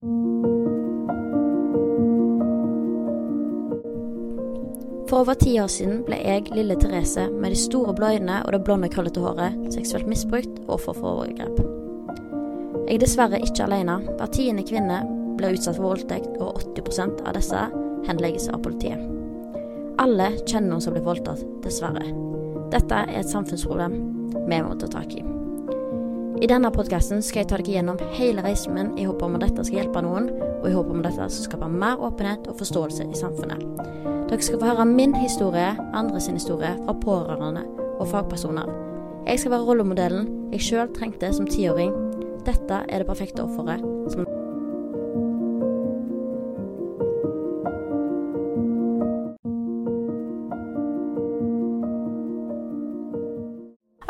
For over ti år siden ble jeg, lille Therese, med de store blå øynene og det blonde, krøllete håret, seksuelt misbrukt og offer for overgrep. Jeg er dessverre ikke alene. Hver tiende kvinne blir utsatt for voldtekt, og 80% av disse henlegges av politiet. Alle kjenner noen som blir voldtatt, dessverre. Dette er et samfunnsproblem vi må ta tak i. I denne podkasten skal jeg ta dere gjennom hele reisen min i håp om at dette skal hjelpe noen, og i håp om at dette skal skape mer åpenhet og forståelse i samfunnet. Dere skal få høre min historie, andre sin historie, fra pårørende og fagpersoner. Jeg skal være rollemodellen jeg sjøl trengte som tiåring. Dette er det perfekte offeret som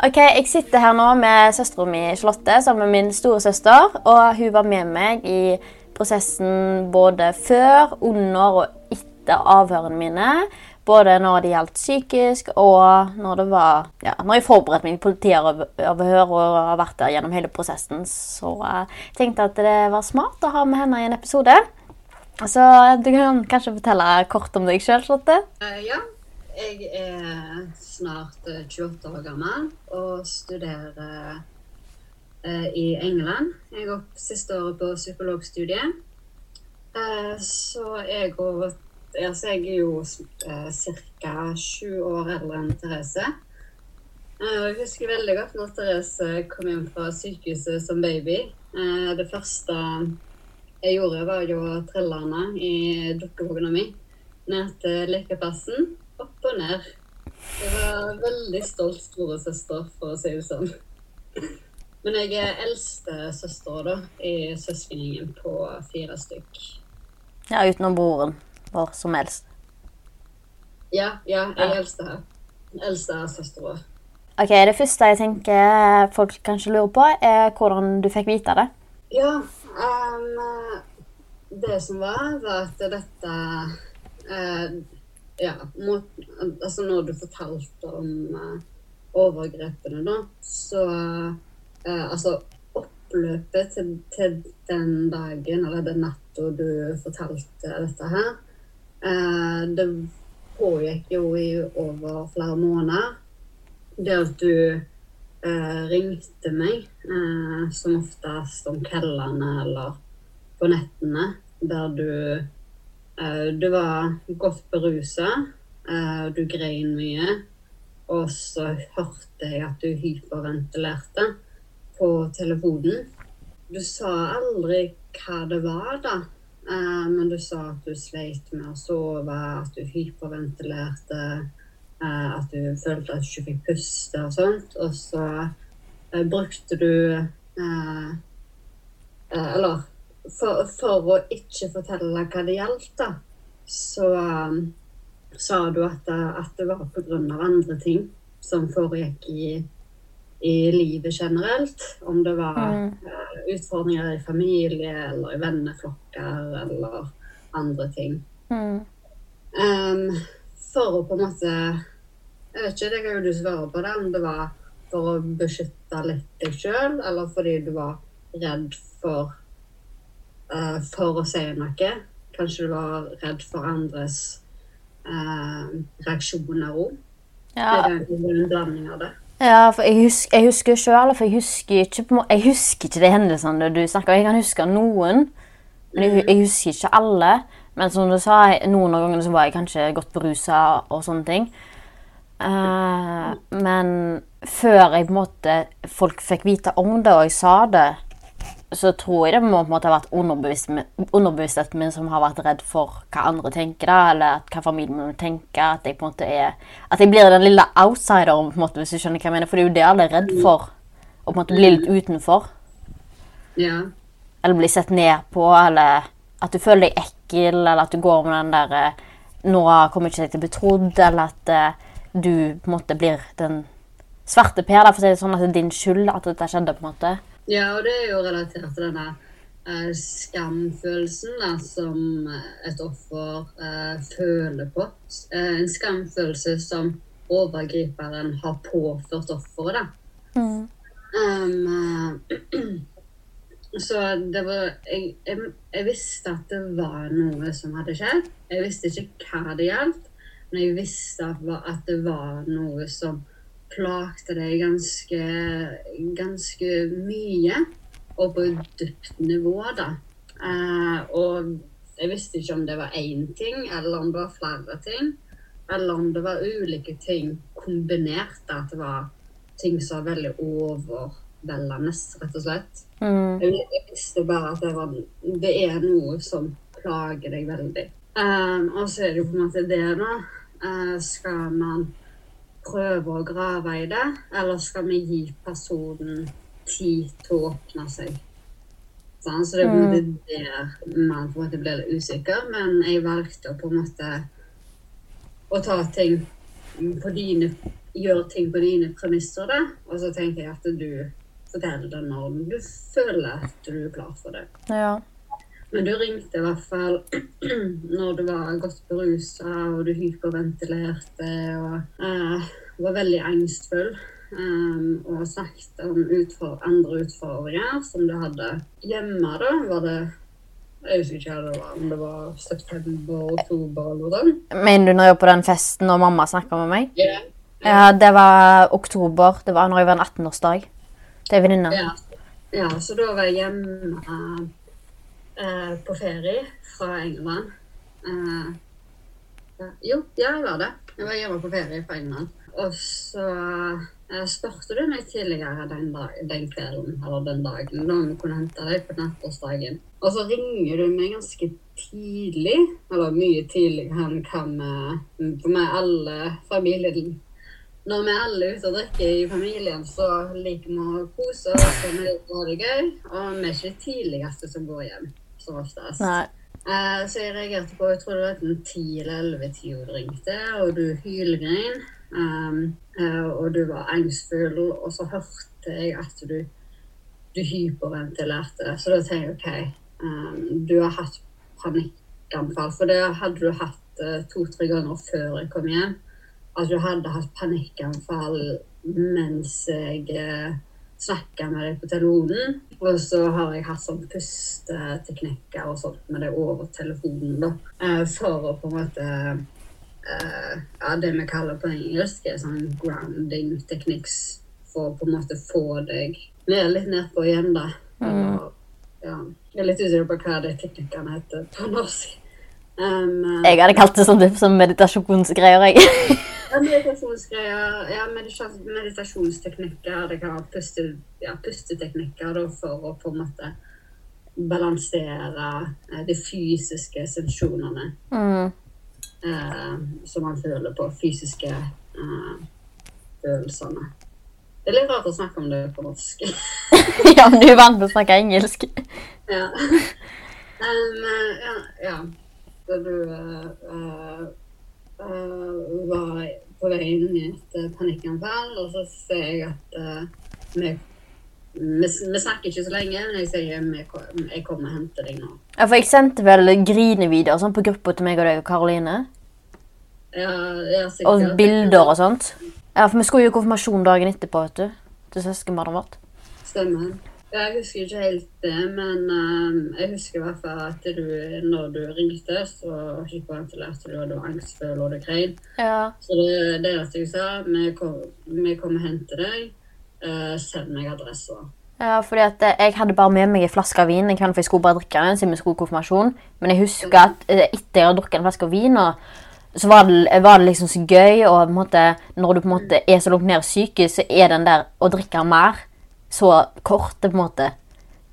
Ok, Jeg sitter her nå med søstera mi Charlotte som er min storesøster. Og hun var med meg i prosessen både før, under og etter avhørene mine. Både når det gjaldt psykisk, og når det var Ja, når jeg forberedte meg i politiavhør og har vært der gjennom hele prosessen. Så jeg tenkte at det var smart å ha med henne i en episode. Så du kan kanskje fortelle kort om deg sjøl, Charlotte? Uh, ja, jeg er snart eh, 28 år gammel og studerer eh, i England. Jeg går opp siste året på psykologstudiet. Eh, så jeg og altså jeg er jo eh, ca. sju år eldre enn Therese. Eh, jeg husker veldig godt når Therese kom hjem fra sykehuset som baby. Eh, det første jeg gjorde, var jo å i dukkevogna mi ned til lekeplassen. Opp og ned. Jeg var veldig stolt storesøster, for å si det sånn. Men jeg er eldste søster da, i søskengjengen på fire stykk. Ja, utenom broren vår som eldst. Ja, ja, jeg er eldste her. Eldste er søstera. Ok, Det første jeg tenker folk kanskje lurer på, er hvordan du fikk vite det. Ja, um, det som var, var at dette eh, Ja, mot, altså når du fortalte om uh, overgrepene, da, så uh, Altså oppløpet til, til den dagen, eller den natta du fortalte dette her, uh, det pågikk jo i over flere måneder. Det at du ringte meg, som oftest om kveldene eller på nettene, der du Du var godt berusa, eh, du grein mye, og så hørte jeg at du hyperventilerte på telefonen. Du sa aldri hva det var, da. Eh, men du sa at du sleit med å sove, at du hyperventilerte, eh, at du følte at du ikke fikk puste og sånt. Og så eh, brukte du eh, eh, Eller for, for å ikke fortelle hva det gjaldt, da, så um, sa du at, det- at det var pga. andre ting som foregikk i, i livet generelt. Om det var Mm. uh, utfordringer i familie eller i venneflokker eller andre ting. Mm. Um, for å på en måte Jeg vet ikke, det kan jo du svare på det, om det var for å beskytte litt deg sjøl, eller fordi du var redd for eh, for å si noe. Kanskje du var redd for andres uh, reaksjoner òg. Ja, Det er en blanding av det. Ja, for jeg husker, jeg husker selv, for jeg husker ikke, jeg husker ikke de hendelsene du snakker om. Jeg kan huske noen, men jeg, jeg husker ikke alle. Men som du sa, noen av gangene var jeg kanskje godt berusa og sånne ting. Uh, men før jeg på en måte, folk fikk vite om det, og jeg sa det, så tror jeg det må på en måte ha vært underbevisst, underbevisstheten min som har vært redd for hva andre tenker, da, eller at hva familien min tenker. At jeg på en måte er At jeg blir den lille outsideren, på en måte, hvis du skjønner hva jeg mener. For det er jo det alle er redd for. Å på en måte bli litt utenfor. Ja. Eller bli sett ned på, eller at du føler deg ekkel, eller at du går med den der noe Nå kommer ikke jeg til å bli trodd, eller at eh, du på en måte blir den svarte Per, da, for å si det sånn, at det er din skyld at dette skjedde, på en måte. Ja, og det er jo relatert til denne eh, skamfølelsen da, som eh, et offer eh, føler på. Eh, en skamfølelse som overgriperen har påført offeret. da. Um, eh, så det var jeg, jeg, jeg visste at det var noe som hadde skjedd. Jeg visste ikke hva det gjaldt, men jeg visste at, at det var noe som plagte deg ganske, ganske mye, og på dypt nivå, da. Eh, og jeg visste ikke om det var én ting, eller om det var flere ting. Eller om det var ulike ting kombinert, da, at det var ting som var veldig overveldende, rett og slett. Mm. Jeg visste bare at det, var, det er noe som plager deg veldig. Um, og så er det jo på en måte det, da. Uh, skal man prøve å grave i det, eller skal vi gi personen tid til å åpne seg? Sånn, så det er måte der man på en måte blir litt usikker, men jeg valgte å på en måte å ta ting på dine Gjøre ting på dine premisser, da. Og så tenker jeg at du forteller det når du føler at du er klar for det. Ja. Men du ringte i hvert fall når du var godt berusa og du hyperventilerte og eh, var veldig engstfull. Um, og snakket om utfor andre utfordringer som du hadde hjemme. da, var det Jeg husker ikke hva det var, om det var september, oktober eller noe sånt. Mener du når jeg var på den festen og mamma snakka med meg? Ja. Ja, det var oktober. Det var når jeg var en 18-årsdag. Det er venninna. Ja. ja, så da var jeg hjemme eh, på ferie fra England. Eh, jo, ja, jeg var det. Jeg var hjemme på ferie fra England. Og så eh, spurte du meg tidligere den, dag, den kvelden eller den dagen da vi kunne hente deg på nattårsdagen. Og så ringer du meg ganske tidlig, eller mye tidligere enn hva vi For vi alle familien når vi alle er ute og drikker i familien, så liker vi å kose oss og vi ha det gøy. Og vi er ikke de tidligste som går hjem, som oftest. Eh, så jeg reagerte på jeg tror det var en ti eller elleve tida du ringte, og du hylgrein. Um, uh, og du var engstfull, og så hørte jeg at du, du hyperventilerte. Så da tenkte jeg OK, um, du har hatt panikkanfall. For det hadde du hatt eh, to-tre ganger før jeg kom hjem at du hadde hatt panikkanfall mens jeg eh, snakka med deg på telefonen. Og så har jeg hatt sånn pusteteknikker og sånt med deg over telefonen, da. Eh, for å på en måte eh, Ja, det vi kaller på engelsk, er sånn grounding techniques. For å på en måte få deg ned, litt nedpå igjen, da. Mm. ja. Jeg er litt usikker på hva de teknikkene heter på norsk. Um, Jeg hadde kalt det sånn, som meditasjonsgreier. jeg. Ja, meditasjonsgreier, ja, meditasjonsteknikker, det kan være puste, ja, pusteteknikker da, for å på en måte balansere eh, de fysiske sensjonene Mm. eh, som man føler på. Fysiske eh, følelsene. Det er litt rart å snakke om det på norsk. ja, men du er vant til å snakke engelsk. ja. Um, eh, ja, ja. Så du uh, eh, eh, var på veien i et eh, panikkanfall, og så ser jeg at uh, vi vi, vi snakker ikke så lenge, men jeg sier vi jeg kommer og henter deg nå. Ja, for jeg sendte vel grinevideoer sånn, på gruppa til meg og deg og Karoline. Ja, ja, Og bilder og sånt. Ja, for vi skulle jo konfirmasjon dagen etterpå, vet du. Til søskenbarnet vårt. Stemmer. Jeg husker ikke helt det, men um, jeg husker i hvert fall at du, når du ringte, så hyperventilerte du, og du var angstfull, og du grein. Ja. Så det, det er det jeg sa, vi kom- vi kommer og henter deg, Uh, send meg adressa. Ja, fordi at eh, Jeg hadde bare med meg en flaske av vin en kveld, for jeg skulle bare drikke den siden vi skulle konfirmasjon. Men jeg husker at eh, etter jeg hadde drukket en flaske av vin, så var det, var det liksom så gøy. Og måte, når du på en måte er så langt nede psykisk, så er den der å drikke mer så kort. på en måte.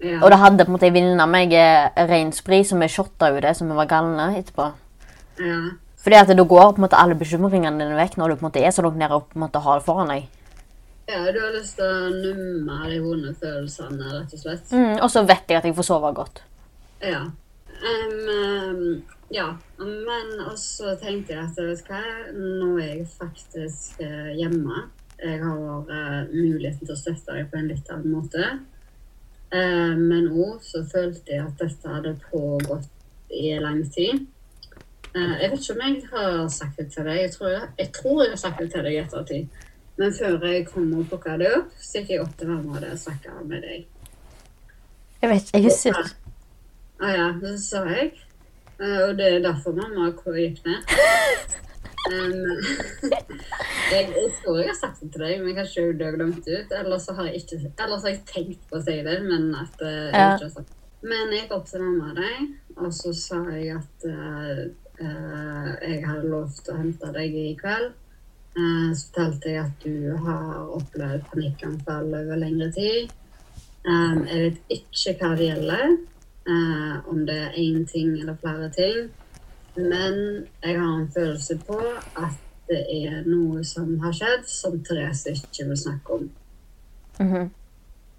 Ja. Og da hadde på en måte jeg vinna meg eh, ren som vi shotta jo det, som vi var galne etterpå. ja. Fordi at da går på en måte alle bekymringene dine vekk når du på en måte er så langt nede og på en måte har det foran deg. ja, du har lyst til å numme de vonde følelsene, rett og slett. Mm, og så vet jeg at jeg får sove godt. Ja. Em, ja. Men også tenkte jeg at vet du hva, nå er jeg faktisk eh, hjemme. Jeg har uh, muligheten til å støtte deg på en litt annen måte. Uh, men òg så følte jeg at dette hadde pågått i lang tid. Uh, jeg vet ikke om jeg har sagt det til deg. Jeg tror jeg, jeg, tror jeg har sagt det til deg i ettertid. Men før jeg kom og plukka det opp, så gikk jeg opp til hverandre og snakka med deg. Jeg vet ikke, jeg husker ikke. Ah, ja, det sa jeg. Eh, og det er derfor mamma gikk ned. Um, jeg, jeg tror jeg har sagt det til deg, men kanskje du har glemt det ut. Eller så har jeg ikke ellers har jeg tenkt på å si det, men at eh, jeg Ja. ikke har sagt det. Men jeg gikk opp til mamma og deg, og så sa jeg at uh, jeg hadde lovt å hente deg i kveld. Uh, så fortalte jeg at du har opplevd panikkanfall over lengre tid. Um, jeg vet ikke hva det gjelder, om det er én ting eller flere ting. Men jeg har en følelse på at det er noe som har skjedd som Therese ikke vil snakke om. Mhm.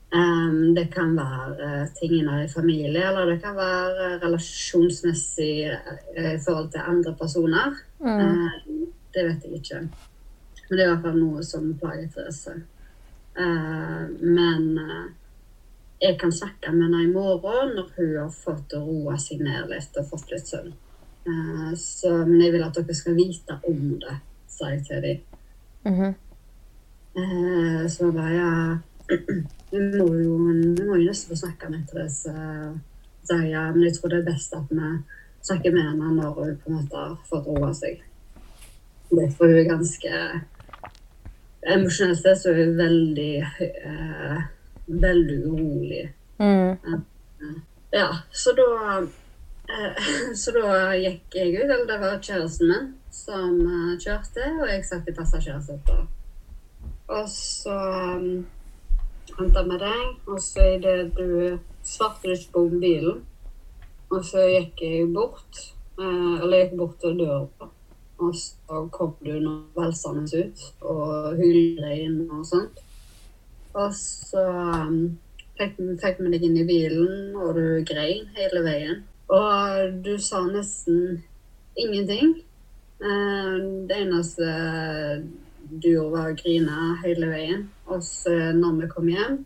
Um, det kan være uh, tingene i familie, eller det kan være eh, relasjonsmessig eh, i forhold til andre personer. Eh, det vet jeg ikke. Men det er i hvert fall noe som plager Therese. Uh, men eh, jeg kan snakke med henne i morgen når hun har fått roa seg ned litt og fått litt søvn. Eh, så, men jeg vil at dere skal vite om det, sa jeg til dem. Mhm. Eh, så jeg bare ja, vi må jo, vi må jo nesten få snakke med Therese. Så jeg, ja, men jeg tror det er best at vi snakker med henne når hun på en måte har fått roa seg. Det for hun er ganske Emosjonelt sett så er hun veldig eh, Veldig urolig. Mm. Ja, så da Så da gikk jeg ut, eller det var kjæresten min som eh, kjørte, og jeg satt i passasjersetet. Og så um, henta vi deg, og så idet du svarte du ikke på mobilen, og så gikk jeg bort, eh, eller jeg gikk bort til døra, og så kom du nå velsende ut og hylgrein og sånt. Og så fikk, fikk vi deg inn i bilen, og du grein hele veien. Og du sa nesten ingenting. Eh, Det eneste du gjorde, var å grine hele veien. Og så når vi kom hjem,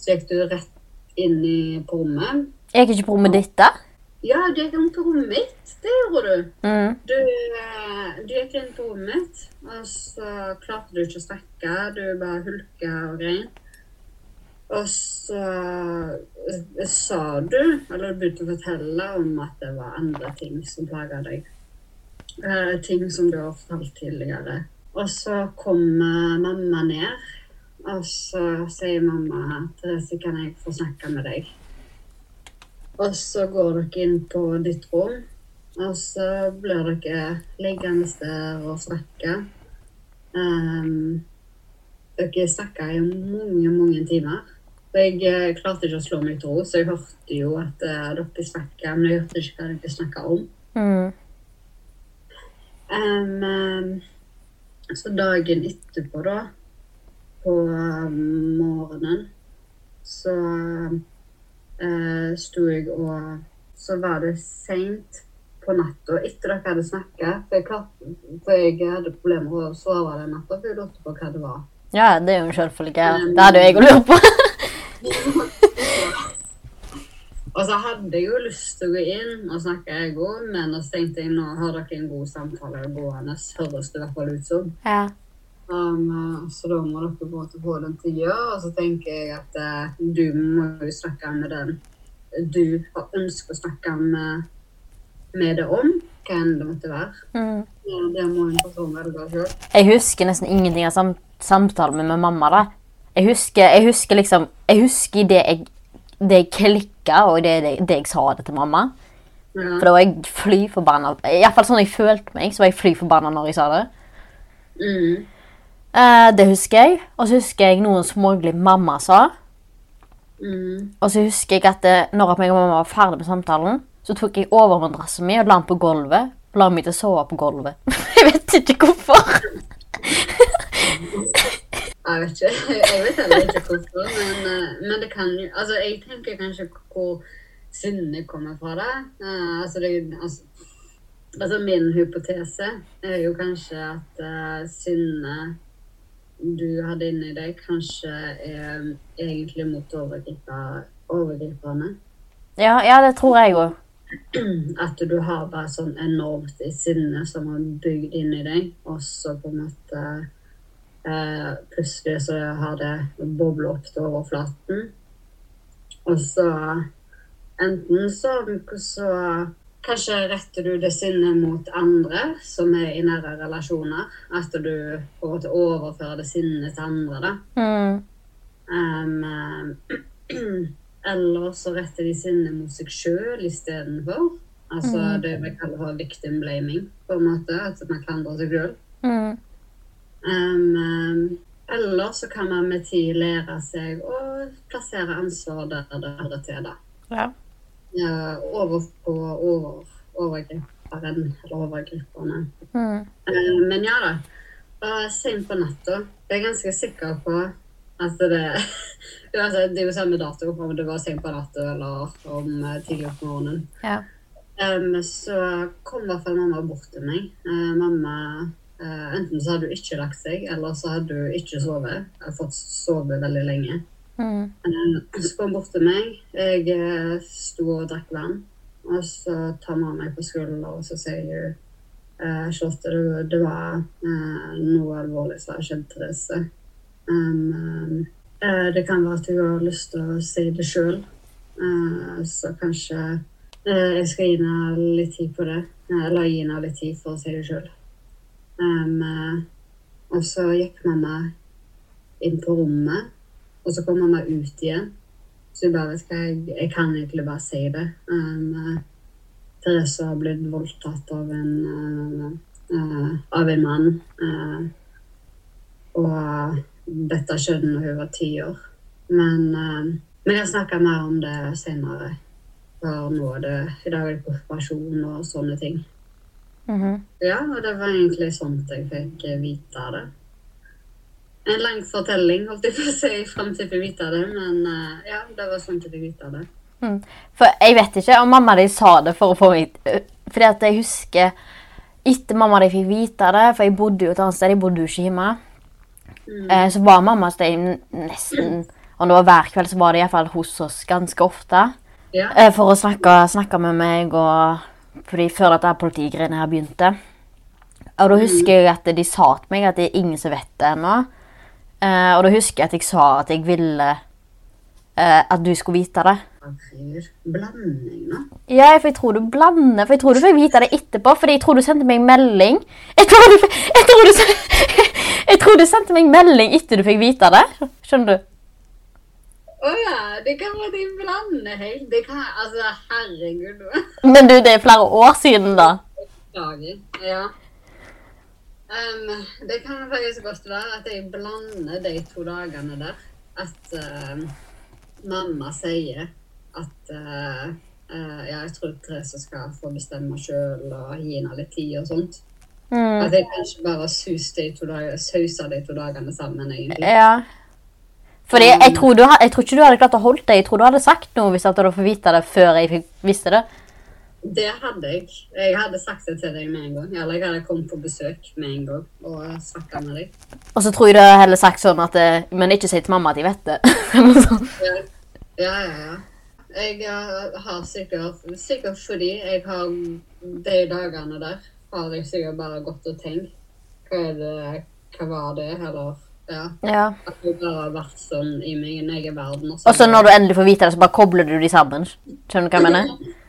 så gikk du rett inn i på rommet. Jeg gikk ikke på rommet ditt, da? Ja, du gikk inn på rommet mitt. Det gjorde du. Mm. Du, eh, du gikk inn på rommet mitt, og så klarte du ikke å snakke. Du bare hulka og grein. Og så eh, sa du, eller begynte å fortelle om at det var andre ting som plaga deg. Eh, ting som du har fortalt tidligere. Og så kom eh, mamma ned, og så sier mamma Therese, kan jeg få snakke med deg? Og så går dere inn på ditt rom, og så blir dere liggende der og snakke. Um, dere snakker i mange, mange timer. Jeg eh, klarte ikke å slå meg til ro, så jeg hørte jo at eh, dere snakka, men jeg hørte ikke hva dere snakka om. Mm. Um, så dagen etterpå, da, på um, morgenen, så uh, sto jeg og Så var det seint på natta etter dere hadde snakka. For, for jeg hadde problemer med å sove den natta, for jeg lurte på hva det var. Ja, det er jo en selvfølge. Det hadde jo jeg òg lurt på. Og så hadde jeg jo lyst til å gå inn og snakke, jeg òg, men så tenkte jeg nå har dere en god samtale gående, høres det i hvert fall ut som. Ja. Um, så da må dere på en måte få den til å gjøre, og så tenker jeg at uh, du må jo snakke med den du har ønsker å snakke med, med det om, hva enn det måtte være. Mm. Ja, det må en person velge sjøl. Jeg husker nesten ingenting av sam samtalen min med mamma. da. Jeg husker, jeg husker liksom Jeg husker det jeg, det jeg klikka, og det, det, det jeg sa det til mamma. Mm. For da var jeg fly forbanna. Iallfall sånn jeg følte meg, så var jeg fly forbanna når jeg sa det. Mm. Eh, det husker jeg. Og så husker jeg noe småglipp mamma sa. Mm. Og så husker jeg at det, når jeg og mamma var ferdig med samtalen, så tok jeg overmadrassen min og la den på gulvet. La meg til å sove på gulvet. jeg vet ikke hvorfor. Jeg vet ikke. Jeg vet heller ikke hvorfor, men, eh, men det kan jo Altså, jeg tenker kanskje hvor sinnet kommer fra det. Eh, altså, det altså, altså, min hypotese er jo kanskje at uh, sinnet du hadde inni deg, kanskje er egentlig mot overgriper, overgriperne. Ja, ja, det tror jeg òg. At du har bare sånn enormt sinne som har bygd inn i deg, og så på en måte eh, Plutselig så har det bobla opp til overflaten. Og så enten så, så Kanskje retter du det sinnet mot andre som er i nære relasjoner. At du på en å overfører det sinnet til andre. da. Mm. Um, eller så retter de sinnet mot seg sjøl istedenfor. Altså det vi kaller for victim blaming, på en måte. At man klandrer seg sjøl. Mm. Um, um, eller så kan man med tid lære seg å plassere ansvar der det hører til. da. Ja. Ja, over på over, overgriperen eller overgriperne. Mm. Um, men ja da. Og Sent på natta. Jeg er ganske sikker på at det Uansett, det er jo samme dato, om det var sent på natta eller om eh, tidlig på morgenen. Ja. Um, så kom i hvert fall mamma bort til meg. Uh, mamma eh, Enten så hadde du ikke lagt seg, eller så hadde du ikke sovet. Jeg har fått sove veldig lenge. Mm. Eh, Så kom hun bort til meg. Jeg eh, sto og drakk vann. Og så tar mamma meg på skulderen og så sier hun eh, Charlotte, det, det var eh, noe alvorlig som har skjedd, Therese. Um, eh, det kan være at hun har lyst til å si det sjøl. så kanskje uh, jeg skal gi henne litt tid på det. Eh, Eller gi henne litt tid for å si det sjøl. Og så gikk mamma inn på rommet. Og så kom mamma ut igjen. Så jeg bare skal jeg, jeg kan egentlig bare si det. Um, Therese har blitt voldtatt av en, uh, uh, av en mann. Uh, og dette skjedde når hun var ti år. Men uh, vi kan snakke mer om det senere. For nå er det, i dag er det konfirmasjon og sånne ting. Mhm. Ja, og det var egentlig sånn jeg fikk vite det. En lang fortelling, holdt jeg på å si, fram til jeg fikk vite det. Men eh, ja, det var sånn jeg fikk vite det. For jeg vet ikke om mamma di sa det for å få meg øh, Fordi at jeg husker etter mamma di fikk vite det, for jeg bodde jo et annet sted, jeg bodde jo ikke hjemme, mm. så var mamma hos deg nesten Om det var hver kveld, så var det iallfall hos oss ganske ofte. Ja. Eh, for å snakke, snakke med meg og Fordi før dette politigreiene her begynte. Og da husker jeg at de sa til meg at det er ingen som vet det ennå. Eh, og da husker jeg at jeg sa at jeg ville eh, at du skulle vite det. Blanding nå. Ja, for jeg tror du blander. For jeg tror du fikk vite det etterpå. Fordi jeg tror du sendte meg melding. Jeg tror du, jeg tror du, jeg tror du sendte meg melding etter du fikk vite det. Skjønner du? Å ja, det kan være de blander helt. Det kan, altså, herregud. Men du, det er flere år siden, da. Beklager. Ja. Um, det kan faktisk godt være at jeg blander de to dagene der. At uh, mamma sier at uh, uh, ja, jeg tror Therese skal få bestemme sjøl og gi henne litt tid og sånt. Mm. At jeg kanskje bare sauser dager, de to dagene sammen, egentlig. Ja. Fordi jeg tror, du, jeg tror ikke du hadde klart å holde det. Jeg tror du hadde sagt noe hvis du hadde fått vite det før jeg visste det. Det hadde jeg. Jeg hadde sagt det til deg med en gang. Eller jeg hadde kommet på besøk med en gang og snakka med deg. Og så tror jeg du hadde heller sagt sånn at eh, Men ikke si til mamma at jeg vet det. Ja, ja, ja. ja. Jeg eh, har sikkert Sikkert fordi jeg har de dagene der har jeg sikkert bare gått og tenkt Hva det Hva var det? Eller ja. ja. At det bare har vært sånn i min egen verden. Og så når du endelig får vite det, så bare kobler du de sammen. Skjønner du hva jeg mener?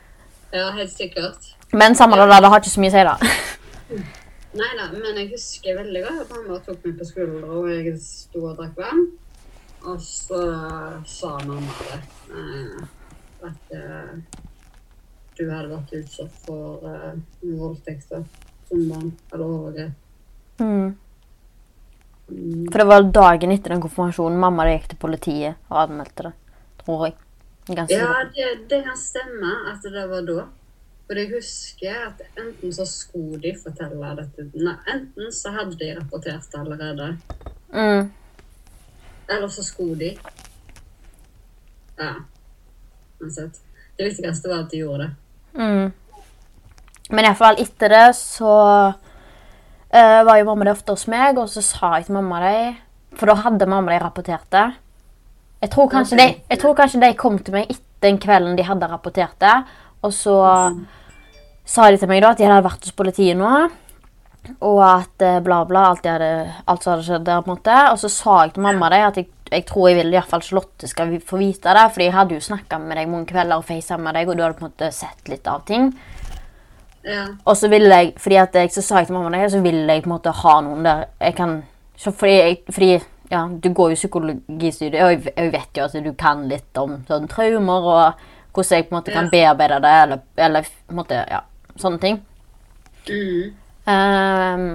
Ja, helt sikkert. Men samme det der, det har ikke så mye å si, da. Nei da, men jeg husker veldig godt at mamma tok meg på skuldra, og jeg sto og drakk vann. Og så sa mamma det. Eh, at eh, du hadde vært utsatt for eh, voldtekter som barn, eller overgrep. Mm. For det var dagen etter den konfirmasjonen mamma gikk til politiet og anmeldte det. Tror jeg. Ganske Ja, det, det kan stemme at det var da. For jeg husker at enten så skulle de fortelle dette Nei, enten så hadde de rapportert det allerede. Mm. Eller så skulle de. Ja. Uansett. Det viktigste var at de gjorde det. Mm. Men iallfall etter det så eh, var jo mamma det ofte hos meg, og så sa jeg til mamma det For da hadde mamma de rapportert det. Jeg tror, kanskje de, jeg tror kanskje de kom til meg etter den kvelden de hadde rapportert det. Og så sa de til meg da at de hadde vært hos politiet nå. Og at eh, bla, bla, alt, hadde, alt som hadde skjedd der. på en måte. Og så sa jeg til mamma det at jeg, jeg tror jeg vil i hvert fall Charlotte skal få vite det. For jeg hadde jo snakka med deg mange kvelder og facet med deg, og du hadde på en måte sett litt av ting. Ja. Og så ville jeg, fordi at jeg, så sa jeg til mamma det, så ville jeg på en måte ha noen der jeg kan så fordi, jeg, fordi ja, du går jo psykologistudiet, og jeg, jeg vet jo at du kan litt om sånn traumer og hvordan jeg på en måte kan Ja. bearbeide det, eller, eller på en måte, ja, sånne ting. Mm. Um,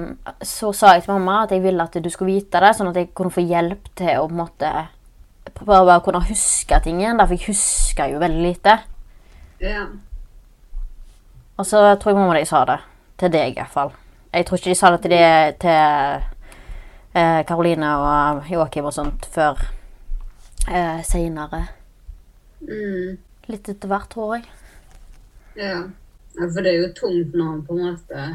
så sa jeg til mamma at jeg ville at du skulle vite det, sånn at jeg kunne få hjelp til å på en måte bare, bare kunne huske ting igjen, da, for jeg husker jo veldig lite. ja. Og så tror jeg mamma de sa det. Til deg, i hvert fall. Jeg tror ikke de sa det til, de, til eh, Karoline og Joakim og sånt før eh, seinere. Mm. Litt etter hvert, tror jeg. Ja. ja. For det er jo tungt når man på en måte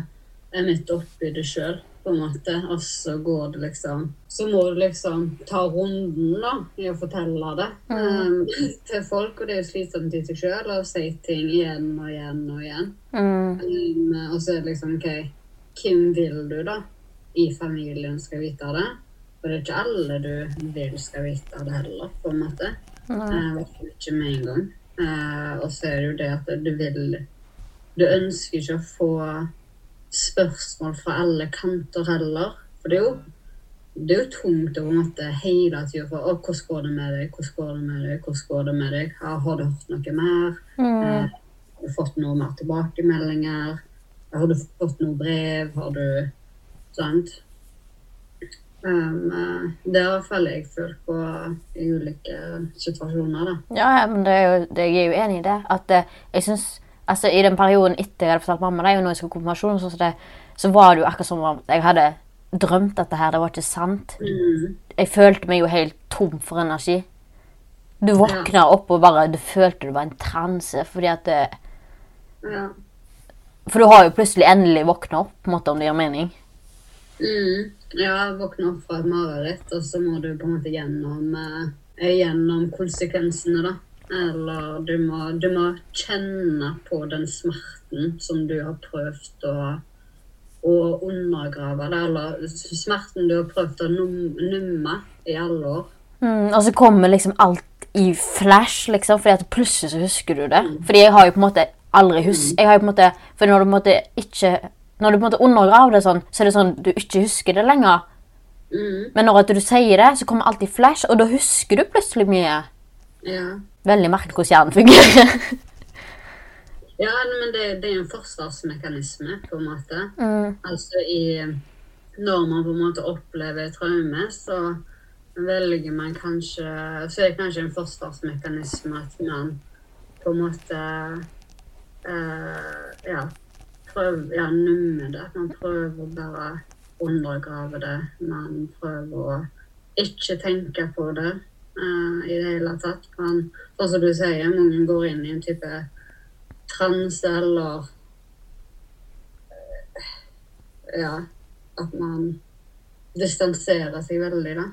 er midt oppi det sjøl, på en måte. Og så går det liksom Så må du liksom ta runden, da, i å fortelle det um, til folk. Og det er jo slitsomt i seg sjøl å si ting igjen og igjen og igjen. Mm. Um, og så er det liksom OK, hvem vil du da i familien skal vite det? For det er ikke alle du vil skal vite det heller, på en måte. Mm. Uh, ikke med en gang. Uh, og så er det jo det at du vil Du ønsker ikke å få spørsmål fra alle kanter heller. For det er jo det er jo tungt å på en måte hele tida få «Å, 'Hvordan går det med deg? Hvordan går det med deg? Hvordan går det med deg? Har, har du hørt noe mer? Eh, har du fått noe mer tilbakemeldinger? Har du fått noe brev? Har du Sant? Um, det har i hvert fall jeg følt på i ulike situasjoner, da. Ja, ja, men det er jo, det, jeg er jo enig i det. At eh, jeg synes, altså I den perioden etter jeg hadde fortalt mamma det, og når jeg skulle konfirmasjon, så, det, så var det jo akkurat som om jeg hadde drømt dette her, det var ikke sant. Mm. Jeg følte meg jo helt tom for energi. Du våkna opp og bare du følte du var en transe. fordi at det, Ja. For du har jo plutselig endelig våkna opp, på en måte, om det gir mening. Mm. Ja, våkne opp fra et mareritt, og så må du på en måte gjennom, eh, gjennom konsekvensene, da. Eller du må, du må kjenne på den smerten som du har prøvd å, å undergrave. det, Eller smerten du har prøvd å numme i alle år. Mm, og så kommer liksom alt i flash, liksom, fordi at plutselig så husker du det. Fordi jeg har jo på en måte aldri hus jeg har jo på en måte, For når du på en måte ikke Når du på en måte undergraver det sånn, så er det sånn du ikke husker det lenger. Mm. Men når du sier det, så kommer alt i flash, og da husker du plutselig mye. Ja. Veldig merkelig hvordan hjernen fungerer. Ja, men det, det er en forsvarsmekanisme, på en måte. Mm. Altså i Når man på en måte opplever traume, så velger man kanskje Så er det kanskje en forsvarsmekanisme at man på en måte eh, Ja, prøver Ja, numme det. Man prøver å bare undergrave det. Man prøver å ikke tenke på det eh, i det hele tatt. Men sånn som du sier, mange går inn i en type trans eller uh, Ja, at man distanserer seg veldig, da.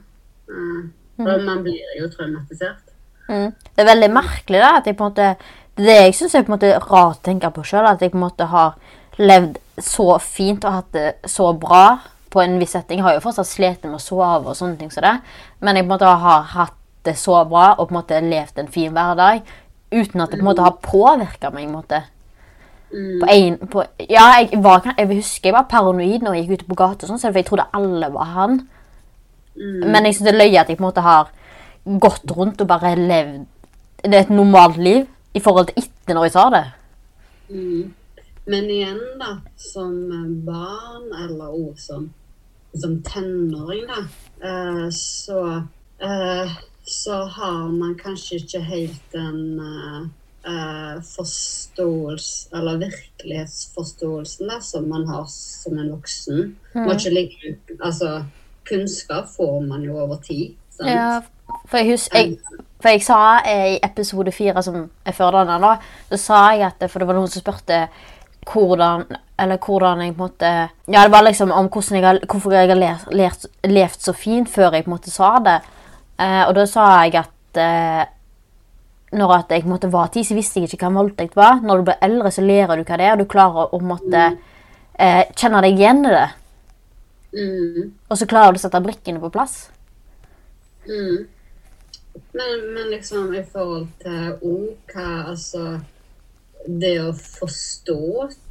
Uh, for Man blir jo traumatisert. Mm. Det er veldig merkelig da, at jeg på en måte Det det jeg syns er på en måte rart å tenke på sjøl. At jeg på en måte har levd så fint og hatt det så bra på en viss setting. Jeg har jo fortsatt slitt med å sove og sånne ting som det. Men jeg på en måte har hatt det så bra og på en måte levd en fin hverdag uten at det på en måte har påvirka meg. på en måte. På en, på, ja, jeg, var, jeg husker jeg var paranoid når jeg gikk ute på gata, sånn, for jeg trodde alle var han. Men jeg syns det er løye at jeg på en måte har gått rundt og bare levd det er et normalt liv i forhold til etter når jeg sa det. Mm. Men igjen, da, som barn, eller også som, som tenåring, da, eh, så eh, så har man kanskje ikke helt den eh, eh, forståelse, eller virkelighetsforståelsen da, som man har som en voksen. Mm. like, altså, kunnskap får man jo over tid. Sant? Ja, for jeg, husker jeg, for jeg sa eh, i episode fire, som er før denne, da, så sa jeg at For det var noen som spurte hvordan Eller hvordan jeg på en måte Ja, det var liksom om jeg har, hvorfor jeg har levd så fint før jeg på en måte sa det. Eh, og da sa jeg at eh, når at jeg måtte var ti, så visste jeg ikke hva en voldtekt var. Når du blir eldre, så lærer du hva det er, og du klarer å måtte eh, kjenne deg igjen i det. Mm, Og så klarer du å sette brikkene på plass. mm. Men, men liksom i forhold til ord, hva altså Det å forstå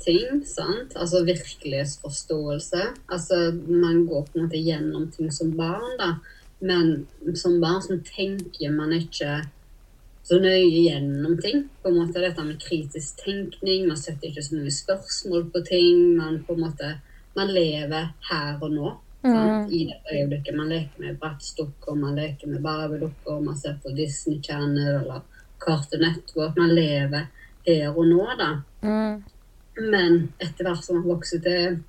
ting, sant? Altså virkelighetsforståelse. Altså man går på en måte gjennom ting som barn, da. Men som barn så tenker man ikke så nøye gjennom ting. På en måte Dette med kritisk tenkning. Man setter ikke så mye spørsmål på ting. Man på en måte man lever her og nå. Mm. I dette øyeblikket. Man leker med brattstukker, man leker med Barbie-dukker, man ser på Disney Channel eller Cartoon Network. Man lever her og nå, da. Men etter hvert som man vokser til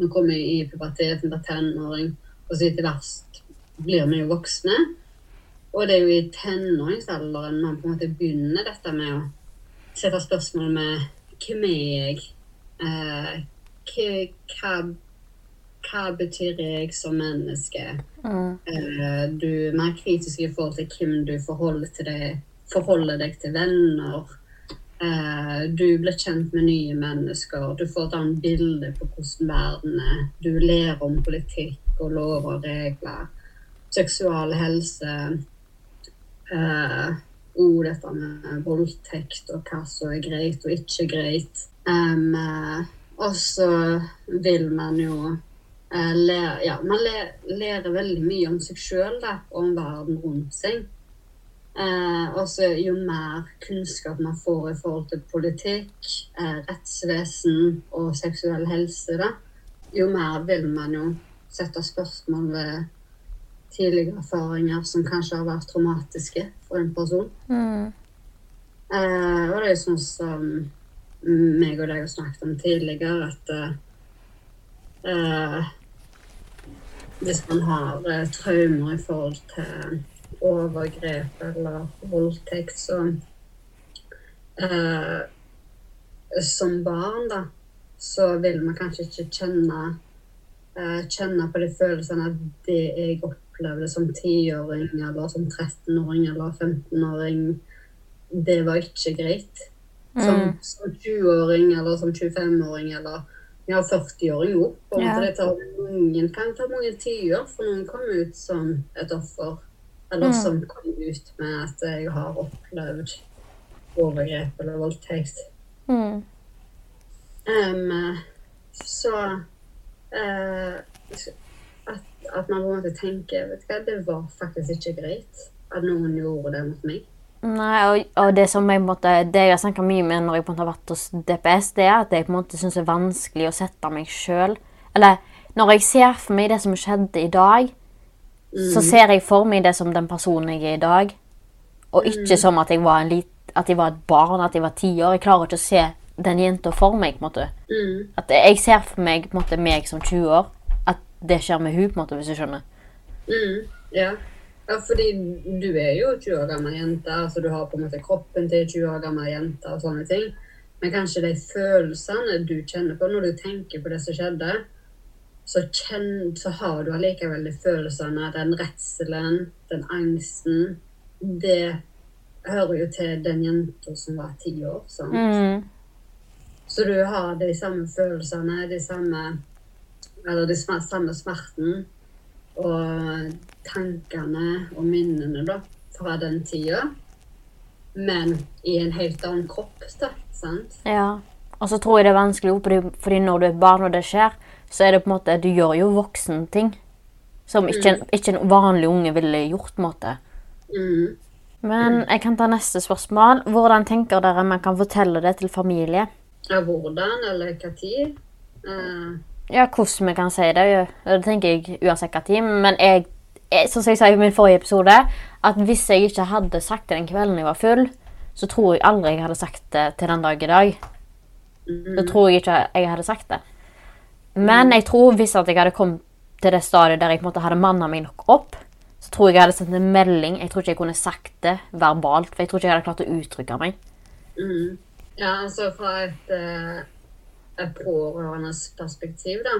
Nå kommer i puberteten, blir tenåring, og så etter hvert blir vi jo voksne. Og det er jo i tenåringsalderen man på en måte begynner dette med å sette spørsmål med hvem er jeg? Eh, hva, hva, betyr jeg som menneske? Eh, du er mer kritisk i forhold til hvem du forholder, til deg, forholder deg til venner. Eh, du blir kjent med nye mennesker. Du får et annet bilde på hvordan verden er. Du lærer om politikk og lover og regler. Seksual helse. Eh, og dette med voldtekt og hva som er greit og ikke greit. Um, og så vil man jo eh, lære Ja, man lærer, veldig mye om seg sjøl og om verden rundt seg. Eh, og så jo mer kunnskap man får i forhold til politikk, eh, rettsvesen og seksuell helse, da, jo mer vil man jo sette spørsmål ved tidligere erfaringer som kanskje har vært traumatiske for en person. Eh, og det er jo sånn som meg og deg har snakket om tidligere, at eh, hvis man har eh, traumer i forhold til overgrep eller voldtekt, så eh, Som barn, da, så vil man kanskje ikke kjenne eh, kjenne på de følelsene at det jeg opplevde som 10-åring eller som 13-åring eller 15-åring, det var ikke greit. Som, som 20-åring eller som 25-åring eller ja, 40-åring òg. Ja. Tar mange, kan ta mange tiår, for noen kom ut som et offer. Eller som kom ut med at jeg har opplevd overgrep eller voldtekt. Mm. Um, så eh, at, man på en måte tenker vet du hva, Det var faktisk ikke greit at noen gjorde det mot meg. Nei, og, og det som jeg måte, det jeg har snakka mye med når jeg på en måte har vært hos DPS, det er at jeg på en måte synes det er vanskelig å sette meg selv. Eller når jeg ser for meg det som skjedde i dag, så ser jeg for meg det som den personen jeg er i dag. Og ikke som at jeg var en lit, at jeg var et barn, at jeg var ti år. Jeg klarer ikke å se den jenta for meg. på en måte. Mm. At jeg ser for meg på en måte, meg som 20 år. Det skjer med hun på en måte, hvis du skjønner. Mm, ja. ja, fordi du er jo 20 år gammel jente. altså Du har på en måte kroppen til 20 år gammel jente og sånne ting. Men kanskje de følelsene du kjenner på når du tenker på det som skjedde, så, kjenn, så har du allikevel de følelsene, den redselen, den angsten. Det hører jo til den jenta som var ti år. sant? Mm. Så du har de samme følelsene, de samme Eller de samme smerten og tankene og minnene, da, fra den tida. Men i en helt annen kropp, da. Sant? Ja. Og så tror jeg det er vanskelig fordi, når du er barn og det skjer, så er det på en måte Du gjør jo voksne ting som ikke, en- ikke en vanlig unge ville gjort. på en måte. Mm. Men jeg kan ta neste spørsmål. Hvordan tenker dere man kan fortelle det til familie? Ja, hvordan eller hva tid? Eh, Ja, hvordan vi kan si det. Det tenker jeg uansett hva tid. Men jeg, jeg, som jeg sa i min forrige episode, at hvis jeg ikke hadde sagt det den kvelden jeg var full, så tror jeg aldri jeg hadde sagt det til den dag i dag. Da tror jeg ikke jeg hadde sagt det. Men jeg tror hvis jeg hadde kommet til det stadiet der jeg på en måte hadde manna meg nok opp, så tror jeg jeg hadde sendt en melding. Jeg tror ikke jeg kunne sagt det verbalt, for jeg tror ikke jeg hadde klart å uttrykke meg. mm. Ja, altså fra et, uh pårørendes perspektiv, da.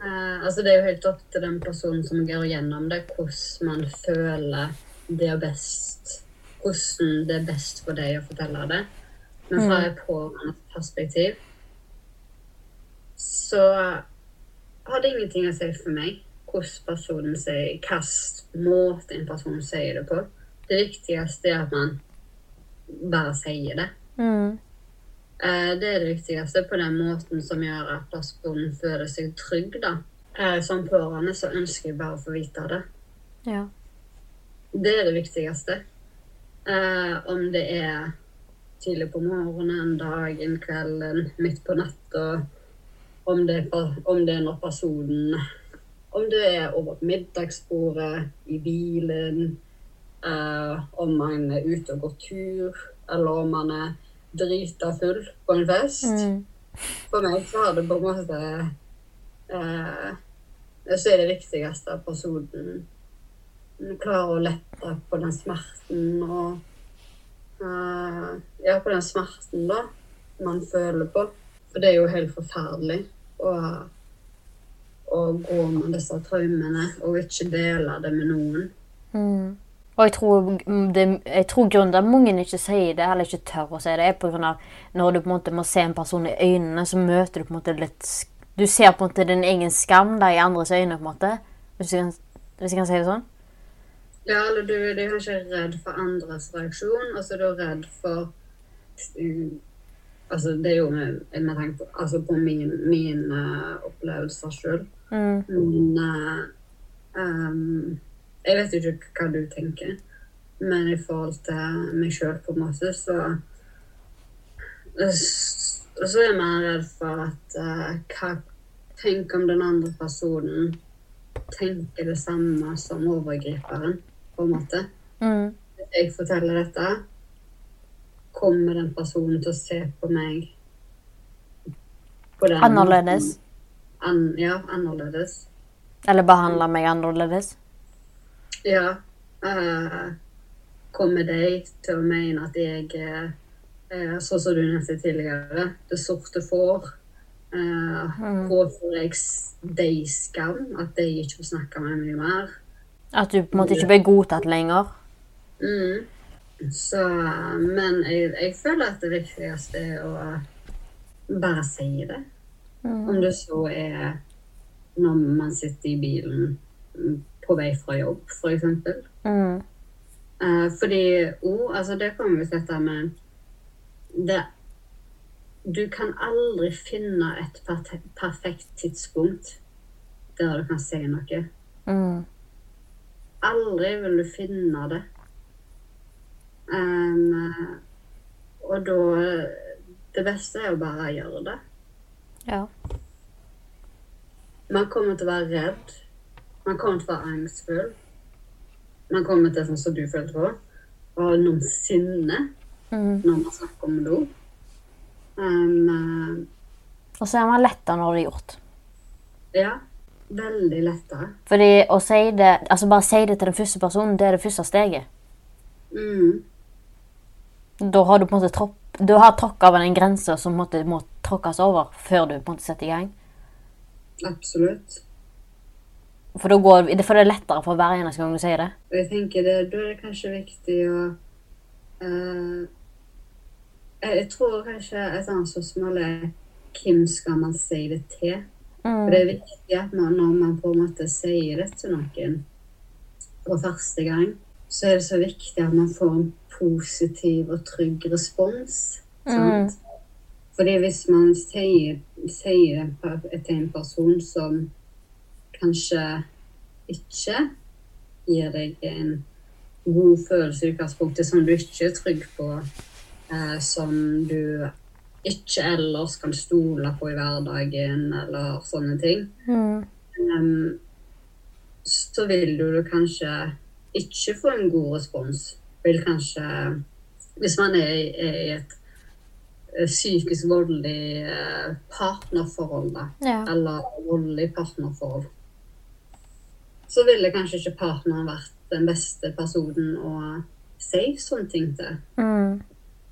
Eh, altså Det er jo helt opp til den personen som går gjennom det, hvordan man føler det er best. Hvordan det er best for deg å fortelle det. Men fra et pårørendes perspektiv så har det ingenting å si for meg hvordan personen sier, hvilken måte en person sier det på. Det viktigste er at man bare sier det. Mm. Eh, Det er det viktigste på den måten som gjør at personen føler seg trygg. da. Eh, Som pårørende så ønsker jeg bare å få vite det. Ja. Det er det viktigste. Eh, om det er tidlig på morgenen, dagen, kvelden, midt på natta. Om det, om det er når personen Om det er over middagsbordet, i bilen, eh, om man er ute og går tur, eller om man er drita full på en fest. Mm. For meg så har det på en måte eh, Så er det viktigste at personen klarer å lette på den smerten og eh, Ja, på den smerten, da, man føler på. For det er jo helt forferdelig å, å gå med disse traumene og ikke dele det med noen. Mm. Og jeg tror, det, jeg tror grunnen til at mange ikke sier det, eller ikke tør å si det, er av når du på en måte må se en person i øynene, så møter du på en måte litt Du ser på en måte din egen skam da, i andres øyne, på en måte. Hvis jeg kan, hvis jeg kan si det sånn. Ja, eller du, du er kanskje redd for andres reaksjon, og så er du redd for um, Altså, det er jo med, med tanke på, altså på min, min uh, opplevelser sjøl. Mm. Men uh, um, Jeg vet jo ikke hva du tenker, men i forhold til meg sjøl, på en måte, så Så er mer redd for at uh, hva, Tenk om den andre personen tenker det samme som overgriperen, på en måte. Mm. Hvis jeg forteller dette, kommer den personen til å se på meg på den Annerledes. An, ja, annerledes. Eller behandle meg annerledes. Ja. Uh, kommer de til å mene at jeg er uh, sånn som du nevnte tidligere, det sorte får? Uh, Påfører jeg de skam? At de ikke får snakke med meg mer? At du på en måte ikke blir godtatt lenger. Mm. Så, men jeg, jeg føler at det viktigste er å bare si det. Om det så er når man sitter i bilen mm, på vei fra jobb, f.eks. Mm. Eh, fordi ord Altså, det kommer vi til dette med det Du kan aldri finne et perfekt tidspunkt der du kan si noe. Mm. Aldri vil du finne det. Um, og da Det beste er å bare gjøre det. Ja. Man kommer til å være redd. Man kommer til å være angstfull. Man kommer til, sånn som du følte på, Og noen sinne Mm. når man snakker om do. Um, Og så er man lettere når det er gjort. eh, ja, veldig lettere. Fordi å si det, altså bare si det til den første personen, det er det første steget. Mm, Da har du på en måte tropp, du har tråkka over den grensa som måtte, må tråkkes over før du på en måte setter i gang. Absolutt. For går, for det er lettere for hver eneste gang du sier det. Jeg tenker det, da er det kanskje viktig å uh, jeg, tror kanskje et annet spørsmål er hvem skal man si det til? For det er viktig at man, når man på en måte sier det til noen for første gang, så er det så viktig at man får en positiv og trygg respons. Sant? Fordi hvis man sier, sier det til en person som kanskje ikke gir deg en god følelse i utgangspunktet, som du ikke er trygg på, eh, som du ikke ellers kan stole på i hverdagen, eller sånne ting, Em, så vil du kanskje ikke få en god respons. Vil kanskje Hvis man er, i- er i et eh, psykisk voldelig eh, partnerforhold, da, Ja. eller voldelig partnerforhold, så ville kanskje ikke partneren vært den beste personen å si sånne ting til. Mm.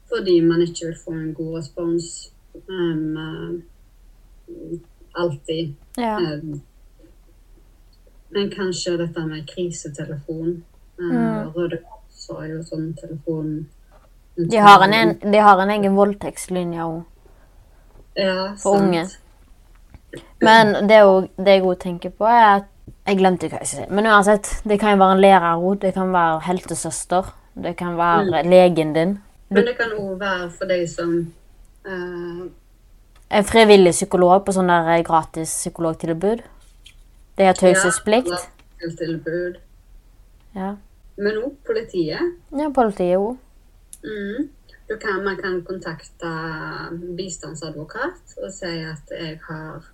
Fordi man ikke vil få en god respons. um, eh, alltid. Ja. Um, men kanskje dette med krisetelefon. um, Mm. Røde Kors har jo sånn telefon. De har en, en, de har en egen voldtektslinje òg. ja, for sant. unge. Men det, det jeg òg tenker på, er at Jeg glemte hva jeg skulle si. Men uansett, det kan jo være en lærer òg. Det kan være heltesøster. Det kan være legen din. Men det kan òg være for deg som uh... En frivillig psykolog på sånn der eh, gratis psykologtilbud. Det er taushetsplikt. Ja. Ja. Men òg politiet. ja, politiet òg. Mm. Du kan, man kan kontakte bistandsadvokat og si at jeg har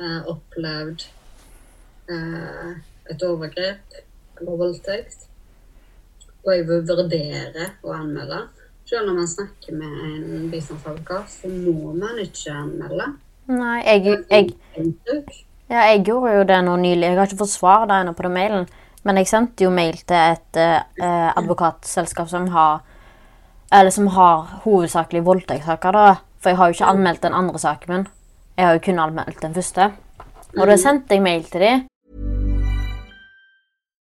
eh, opplevd eh, et overgrep eller voldtekt, og jeg vil vurdere å anmelde. Selv når man snakker med en bistandsadvokat, så må man ikke anmelde. Nei, jeg, jeg, ja, jeg gjorde jo det nå nylig. Jeg har ikke fått svar da ennå på den mailen. Men jeg sendte jo mail til et eh, advokatselskap som har Eller som har hovedsakelig voldtektssaker, da. For jeg har jo ikke anmeldt den andre saken min. Jeg har jo kun anmeldt den første. Og da sendte jeg mail til dem.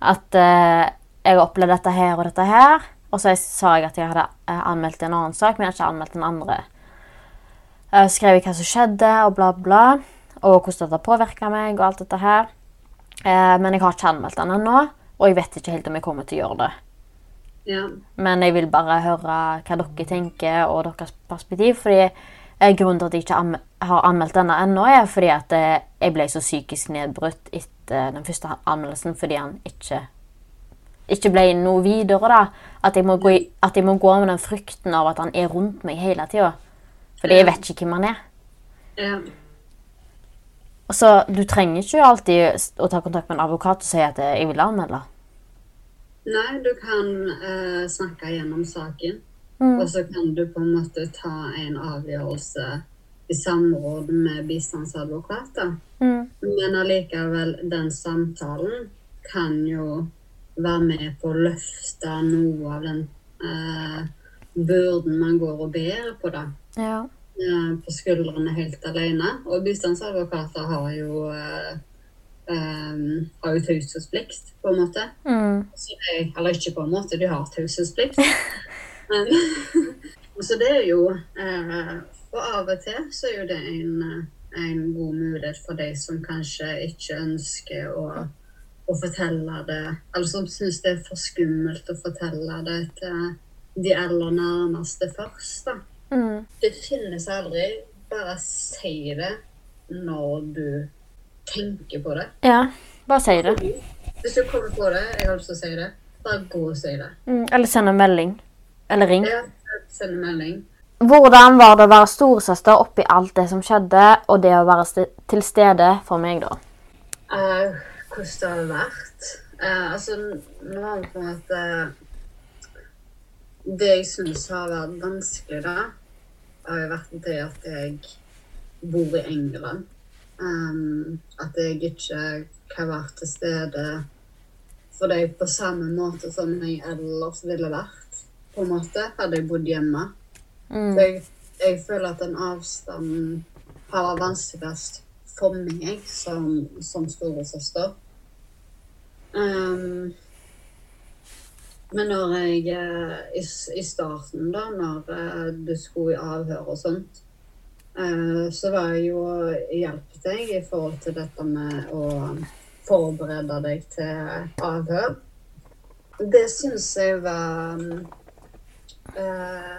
At eh, jeg har opplevd dette her og dette her. Og så sa jeg at jeg hadde eh, anmeldt en annen sak, men jeg hadde ikke anmeldt den andre. Jeg skrev hva som skjedde, og bla, bla. Og hvordan dette påvirka meg, og alt dette her. Eh, men jeg har ikke anmeldt den ennå, og jeg vet ikke helt om jeg kommer til å gjøre det. Ja. Men jeg vil bare høre hva dere tenker, og deres perspektiv. fordi eh, Grunnen til at jeg ikke har anmeldt denne ennå, er fordi at eh, jeg ble så psykisk nedbrutt etter den første anmeldelsen fordi han ikke ikke ble noe videre. da. At jeg, må gå i, at jeg må gå med den frykten av at han er rundt meg hele tida. Fordi jeg vet ikke hvem han er. ja. Og så Du trenger ikke alltid å ta kontakt med en advokat og si at eh, jeg vil anmelde. Nei, du kan uh, snakke gjennom saken. Mm. Og så kan du på en måte ta en avgjørelse i samråd med bistandsadvokater. Mm. Men allikevel, den samtalen kan jo være med på å løfte noe av den eh, byrden man går og bærer på, da. Ja. eh, på skuldrene helt alene. Og bistandsadvokater har jo eh, eh, har jo taushetsplikt, på en måte. Mm. Eller ikke på en måte, de har taushetsplikt. Så det er jo eh, Og av og til så er jo det en, eh, en god mulighet for de som kanskje ikke ønsker å, å fortelle det, eller som syns det er for skummelt å fortelle det til de aller nærmeste først. da. Mm. Det finnes aldri. Bare si det når du tenker på det. Ja, bare si det. Hvis du kommer på det, jeg har lyst til å si det, bare gå og si det. Mm. Eller send en melding. Eller ring. Ja, send en melding. Hvordan var det å være storesøster oppi alt det som skjedde, og det å være til stede for meg, da? Uh, hvordan det har vært? Uh, altså, nå har vi på en måte Det jeg syns har vært vanskelig, da, har jo vært det at jeg bor i England. Um, at jeg ikke kan være til stede for deg på samme måte som jeg ellers ville vært. På en måte, Hadde jeg bodd hjemme. Mm. Så jeg, jeg føler at den avstanden har vært vanskeligst for meg som, som storesøster. Um, men når jeg eh, i, I starten, da, når eh, du skulle i avhør og sånt, uh, så var jeg jo hjelp deg i forhold til dette med å forberede deg til avhør. Det syns jeg var eh,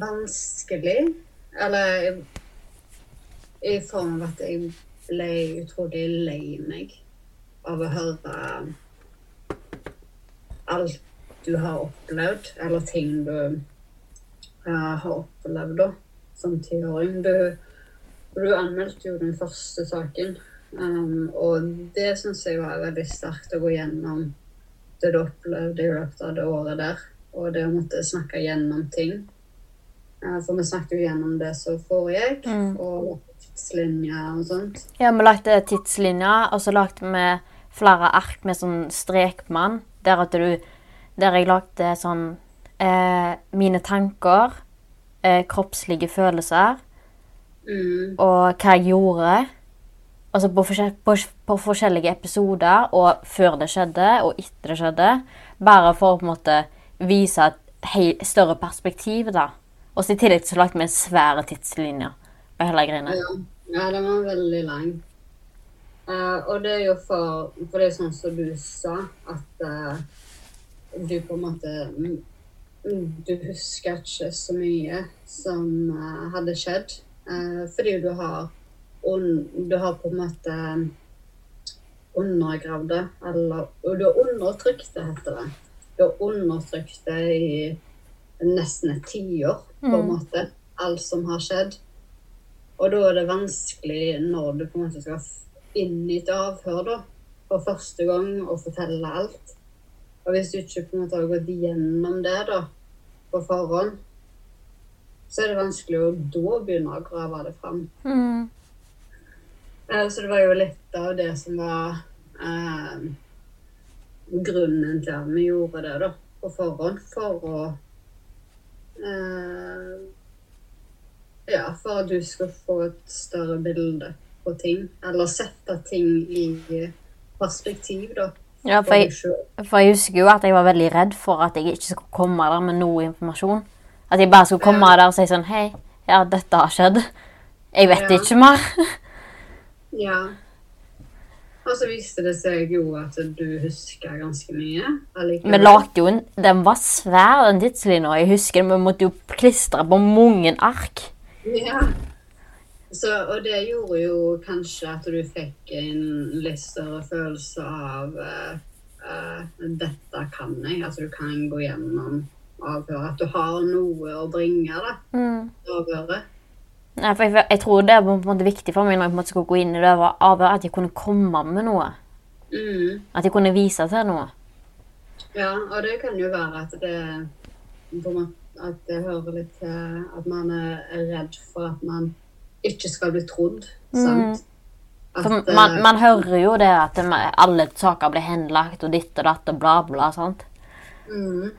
vanskelig. Eller i, form av at jeg ble utrolig lei meg av å høre alt du har opplevd, eller ting du uh, har opplevd da, som tiåring. Du, du anmeldte jo den første saken, um, og det syns jeg var veldig sterkt å gå gjennom det du opplevde i løpet av det året der, og det å måtte snakke gjennom ting. Eh, for vi snakket jo gjennom det som foregikk, Mm. og tidslinjer og sånt. Ja, vi lagde tidslinjer, og så lagde vi flere ark med sånn strekmann, der at du Der jeg lagde sånn eh, Mine tanker, eh, kroppslige følelser, Mm. og hva jeg gjorde. Altså på, forskjell, på, på forskjellige episoder, og før det skjedde, og etter det skjedde. Bare for å på en måte vise et større perspektiv, da. Og i tillegg så lagde vi svære tidslinjer på hele greiene. Ja, ja den var veldig lang. Uh, og det er jo for, for det er sånn som du sa, at uh, du på en måte mm, mm, Du husker ikke så mye som uh, hadde skjedd. fordi du har Du har på en måte undergravd det, eller du har undertrykt det, heter det. Undertrykt det i nesten et tiår, på en Mm. måte. Alt som har skjedd. Og da er det vanskelig når du på en måte skal inn i et avhør da, for første gang og fortelle alt. Og hvis du ikke på en måte har gått gjennom det da, på forhånd, så er det vanskelig å da begynne å grave det fram. Mm. Eh, Så det var jo litt av det som var eh, grunnen til at vi gjorde det da, på forhånd, for å eh, Ja, for at du skal få et større bilde på ting. Eller sette ting i perspektiv, da. Ja, for jeg, for jeg husker jo at jeg var veldig redd for at jeg ikke skulle komme der med noe informasjon. At jeg bare skulle komme Ja. der og si sånn Hei, ja, dette har skjedd. Jeg vet Ja. ikke mer. Ja. Og så viste det seg jo at du husker ganske mye. Vi lagde jo en Den var svær, den tidslinja. Jeg husker vi måtte jo klistre på mange ark. Ja. Så, og det gjorde jo kanskje at du fikk en litt større følelse av uh, uh, Dette kan jeg. Altså du kan gå gjennom avhøret. At du har noe å bringe da, Mm. avhøret. Nei, for jeg, jeg tror det var på en måte viktig for meg når jeg på en måte skulle gå inn i det over at jeg kunne komme med noe. Mm. At jeg kunne vise til noe. Ja, og det kan jo være at det At det hører litt til at man er redd for at man ikke skal bli trodd. Sant? At, eh, man, man hører jo det at det- alle saker blir henlagt, og ditt og datt og bla, bla. sant? Mm.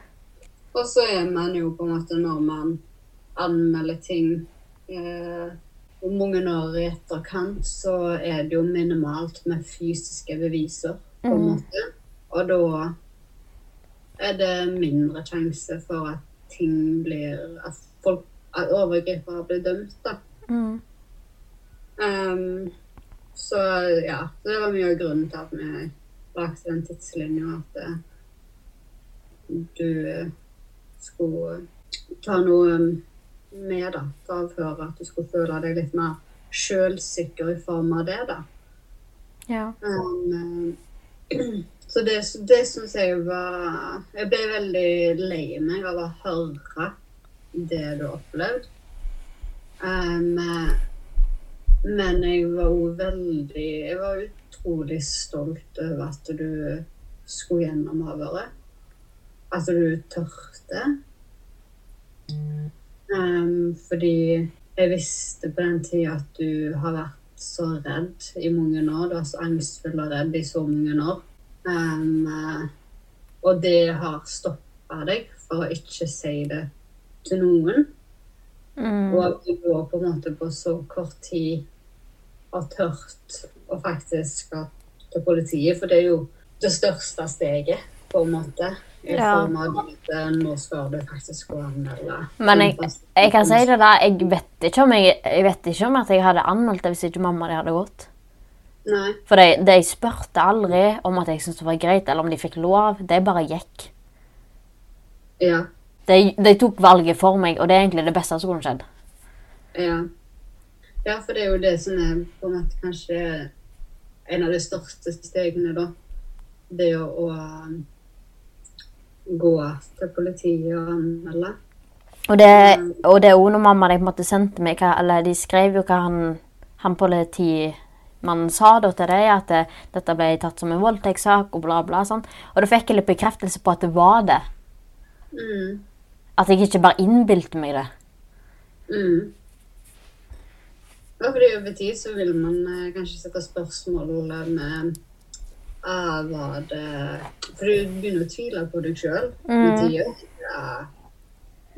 Og så er man jo på en måte når man anmelder ting eh, mange år i etterkant så er det jo minimalt med fysiske beviser, på en Mm. måte. Og da er det mindre sjanse for at ting blir At folk at overgripere blir dømt, da. Mm. Um, så ja, det var mye av grunnen til at vi lagde den tidslinja. At det, du eh, skulle ta noe med da, til avhøret. At du skulle føle deg litt mer sjølsikker i form av det, da. Ja. Um, så det, det syns jeg var Jeg ble veldig lei meg av å høre det du opplevde. Um, men jeg var òg veldig Jeg var utrolig stolt over at du skulle gjennom avhøret. At du tørte. Um, fordi jeg visste på den tida at du har vært så redd i mange år. Du er så angstfull og redd i så mange år. Um, og det har stoppa deg for å ikke si det til noen. Mm. Og at du da på en måte på så kort tid har tørt å faktisk gå til politiet. For det er jo det største steget, på en måte. I Ja. form av at eh, nå skal du faktisk gå an, anmelde. Men jeg, jeg kan si det da, jeg vet ikke om jeg, jeg vet ikke om at jeg hadde anmeldt det hvis ikke mamma de hadde gått. Nei. For de, de spurte aldri om at jeg syntes det var greit, eller om de fikk lov. De bare gikk. Ja. De, de tok valget for meg, og det er egentlig det beste som kunne skjedd. Ja. ja, for det er jo det som er på en måte kanskje en av de største stegene, da. Det å, å gå til politiet og anmelde. Og det, og det er også når mamma de på en måte sendte meg, eller de skrev jo hva han, han politimannen sa da til deg, at det, dette ble tatt som en voldtektssak og bla, bla. sånn. Og da fikk jeg litt bekreftelse på at det var det. Mm. At jeg ikke bare innbilte meg det. Mm. Ja, fordi over tid så vil man eh, kanskje sette spørsmål med ah, var det For du begynner å tvile på deg sjøl med Mm. tida. Ja,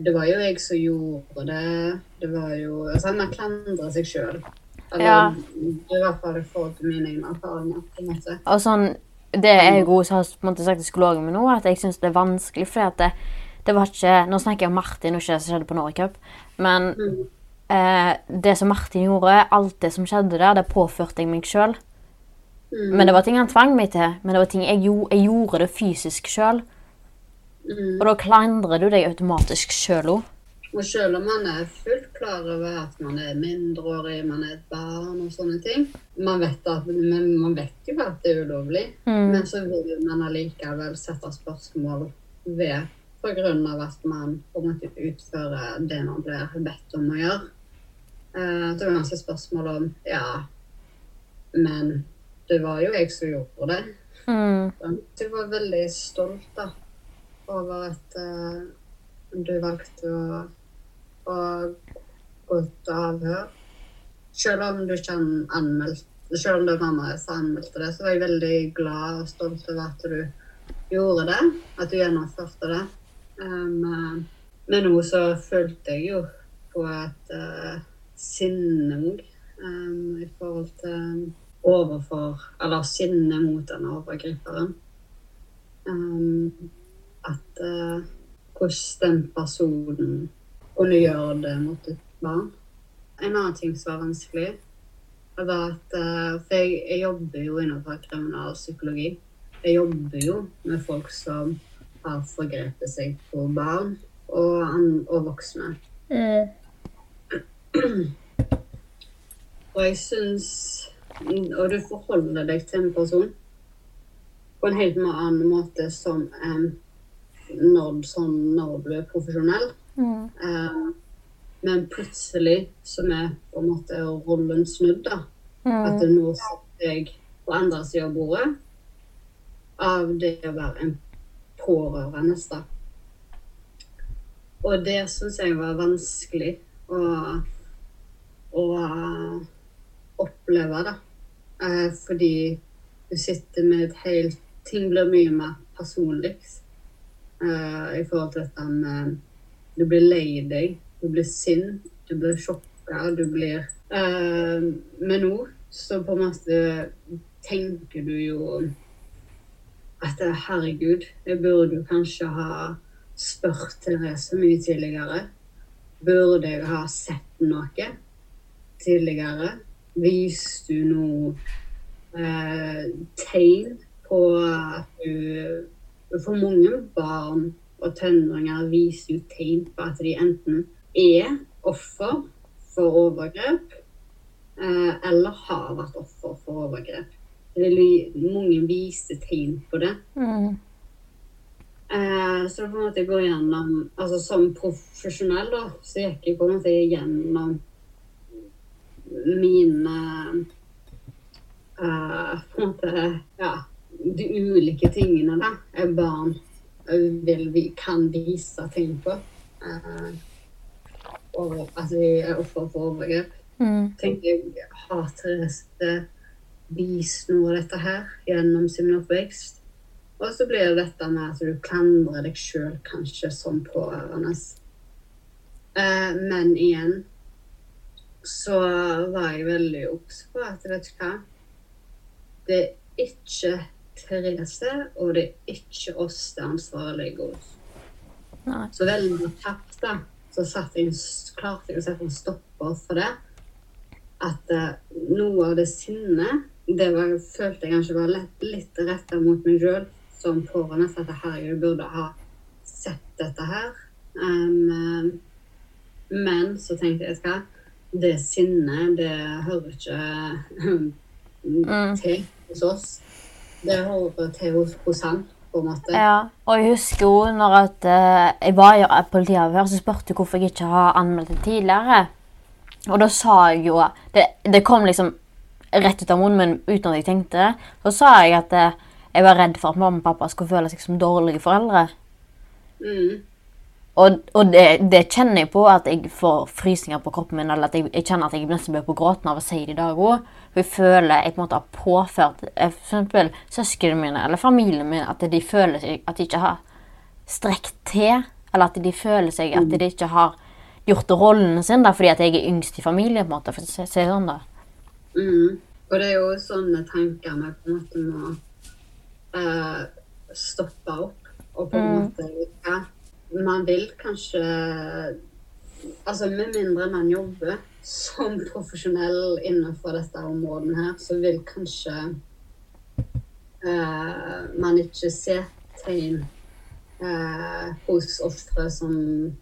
det var jo jeg som gjorde det. Det var jo altså, Man klandrer seg sjøl. Ja. I hvert fall i forhold til mine egne erfaringer. på en måte. Og sånn, Det er jo som har på en måte sagt til psykologen min nå, at jeg syns det er vanskelig. fordi at det, det var ikke Nå snakker jeg om Martin og ikke det som skjedde på Norway Men Mm. eh, det som Martin gjorde, alt det som skjedde der, det påførte jeg meg sjøl. Mm. Men det var ting han tvang meg til. Men det var ting jeg, gjorde, jeg gjorde det fysisk sjøl. Mm. Og da klandrer du deg automatisk sjøl òg. Og selv om man er fullt klar over at man er mindreårig, man er et barn og sånne ting Man vet, at, men man vet jo at det er ulovlig, Mm. men så vil man allikevel sette spørsmål ved av at man på en måte utfører det man blir bedt om å gjøre. Det så er ganske spørsmål om Ja, men det var jo jeg som gjorde det. Mm. Jeg var veldig stolt da, over at uh, du valgte å, å gå til avhør. Selv om du ikke anmeldte selv om det var mamma som anmeldte det, så var jeg veldig glad og stolt over at du gjorde det. At du gjennomførte det. Um, eh, men nå så følte jeg jo på et uh, sinnemod um, i forhold til overfor Eller sinne mot den overgriperen. Um, at uh, hvordan den personen kunne gjøre det mot et barn. En annen ting som var vanskelig, var at uh, For jeg, jeg jobber jo innenfor kriminalpsykologi. Jeg jobber jo med folk som har forgrepet seg på barn og, og voksne. Og jeg syns Og du forholder deg til en person på en helt annen måte som um, når, sånn når du er profesjonell. Mm. Eh, men plutselig så er på en måte rollen snudd. da. At Mm. nå sitter jeg på andre sida av bordet av det å være en pårørende. da. Og det syns jeg var vanskelig å, å eh, oppleve, da. Eh, fordi du sitter med et helt Ting blir mye mer personlig eh, i forhold til dette med Du blir lei deg, du blir sint, du blir sjokka, du blir. Eh, men nå så på en måte tenker du jo at eh, herregud, jeg burde kanskje ha spurt Therese mye tidligere. Burde jeg ha sett noe tidligere? Viste du nå eh, tegn på at du For mange barn og tenåringer viser jo tegn på at de enten er offer for overgrep, eh, eller har vært offer for overgrep. Det er mange viser tegn på det. Mm. Eh, så på en måte jeg går gjennom altså Som profesjonell da, så gikk jeg på en måte gjennom mine uh, På en måte Ja, de ulike tingene da et barn vil, vi kan vise ting på. Uh, og at vi er offer for overgrep. Mm. Tenker jeg, Har Therese vist noe av dette her gjennom sin oppvekst? Og så blir det dette med at du klandrer deg sjøl kanskje som pårørende. Uh, men igjen så var jeg veldig obs på at vet du hva Det er ikke Therese, og det er ikke oss det ansvarlige hos. Så veldig kjapt da, så satt jeg, klarte jeg å sette en stopper for det. At uh, noe av det sinnet, det var, følte jeg kanskje var litt, litt retta mot meg sjøl som pårørende. For at herregud, burde ha sett dette her. Um, men så tenkte jeg hva, det sinnet, det hører ikke Mm. til hos oss. Det hører til hos, hos han, på en måte. Ja, og jeg husker jo når at eh, jeg var i politiavhør, så spurte jeg hvorfor jeg ikke har anmeldt det tidligere. Og da sa jeg jo Det, det kom liksom rett ut av munnen min uten at jeg tenkte det. Så sa jeg at eh, jeg var redd for at mamma og pappa skulle føle seg som dårlige foreldre. Mm. Og, og det, det kjenner jeg på at jeg får frysninger på kroppen min, eller at jeg, jeg kjenner at jeg nesten blir på gråten av å si det i dag òg. Jeg føler jeg på en måte har påført eh, for eksempel søsknene mine eller familien min at de føler seg at de ikke har strekt til. Eller at de føler seg at de ikke har gjort rollen sin da, fordi at jeg er yngst i familien. på en måte, for å si si sånn da. Mm. Og det er jo sånne tanker vi på en måte må eh, stoppe opp. Og på en måte ja, Man vil kanskje Altså med mindre man jobber som profesjonell innenfor dette området her, så vil kanskje uh, man ikke se tegn uh, hos ofre som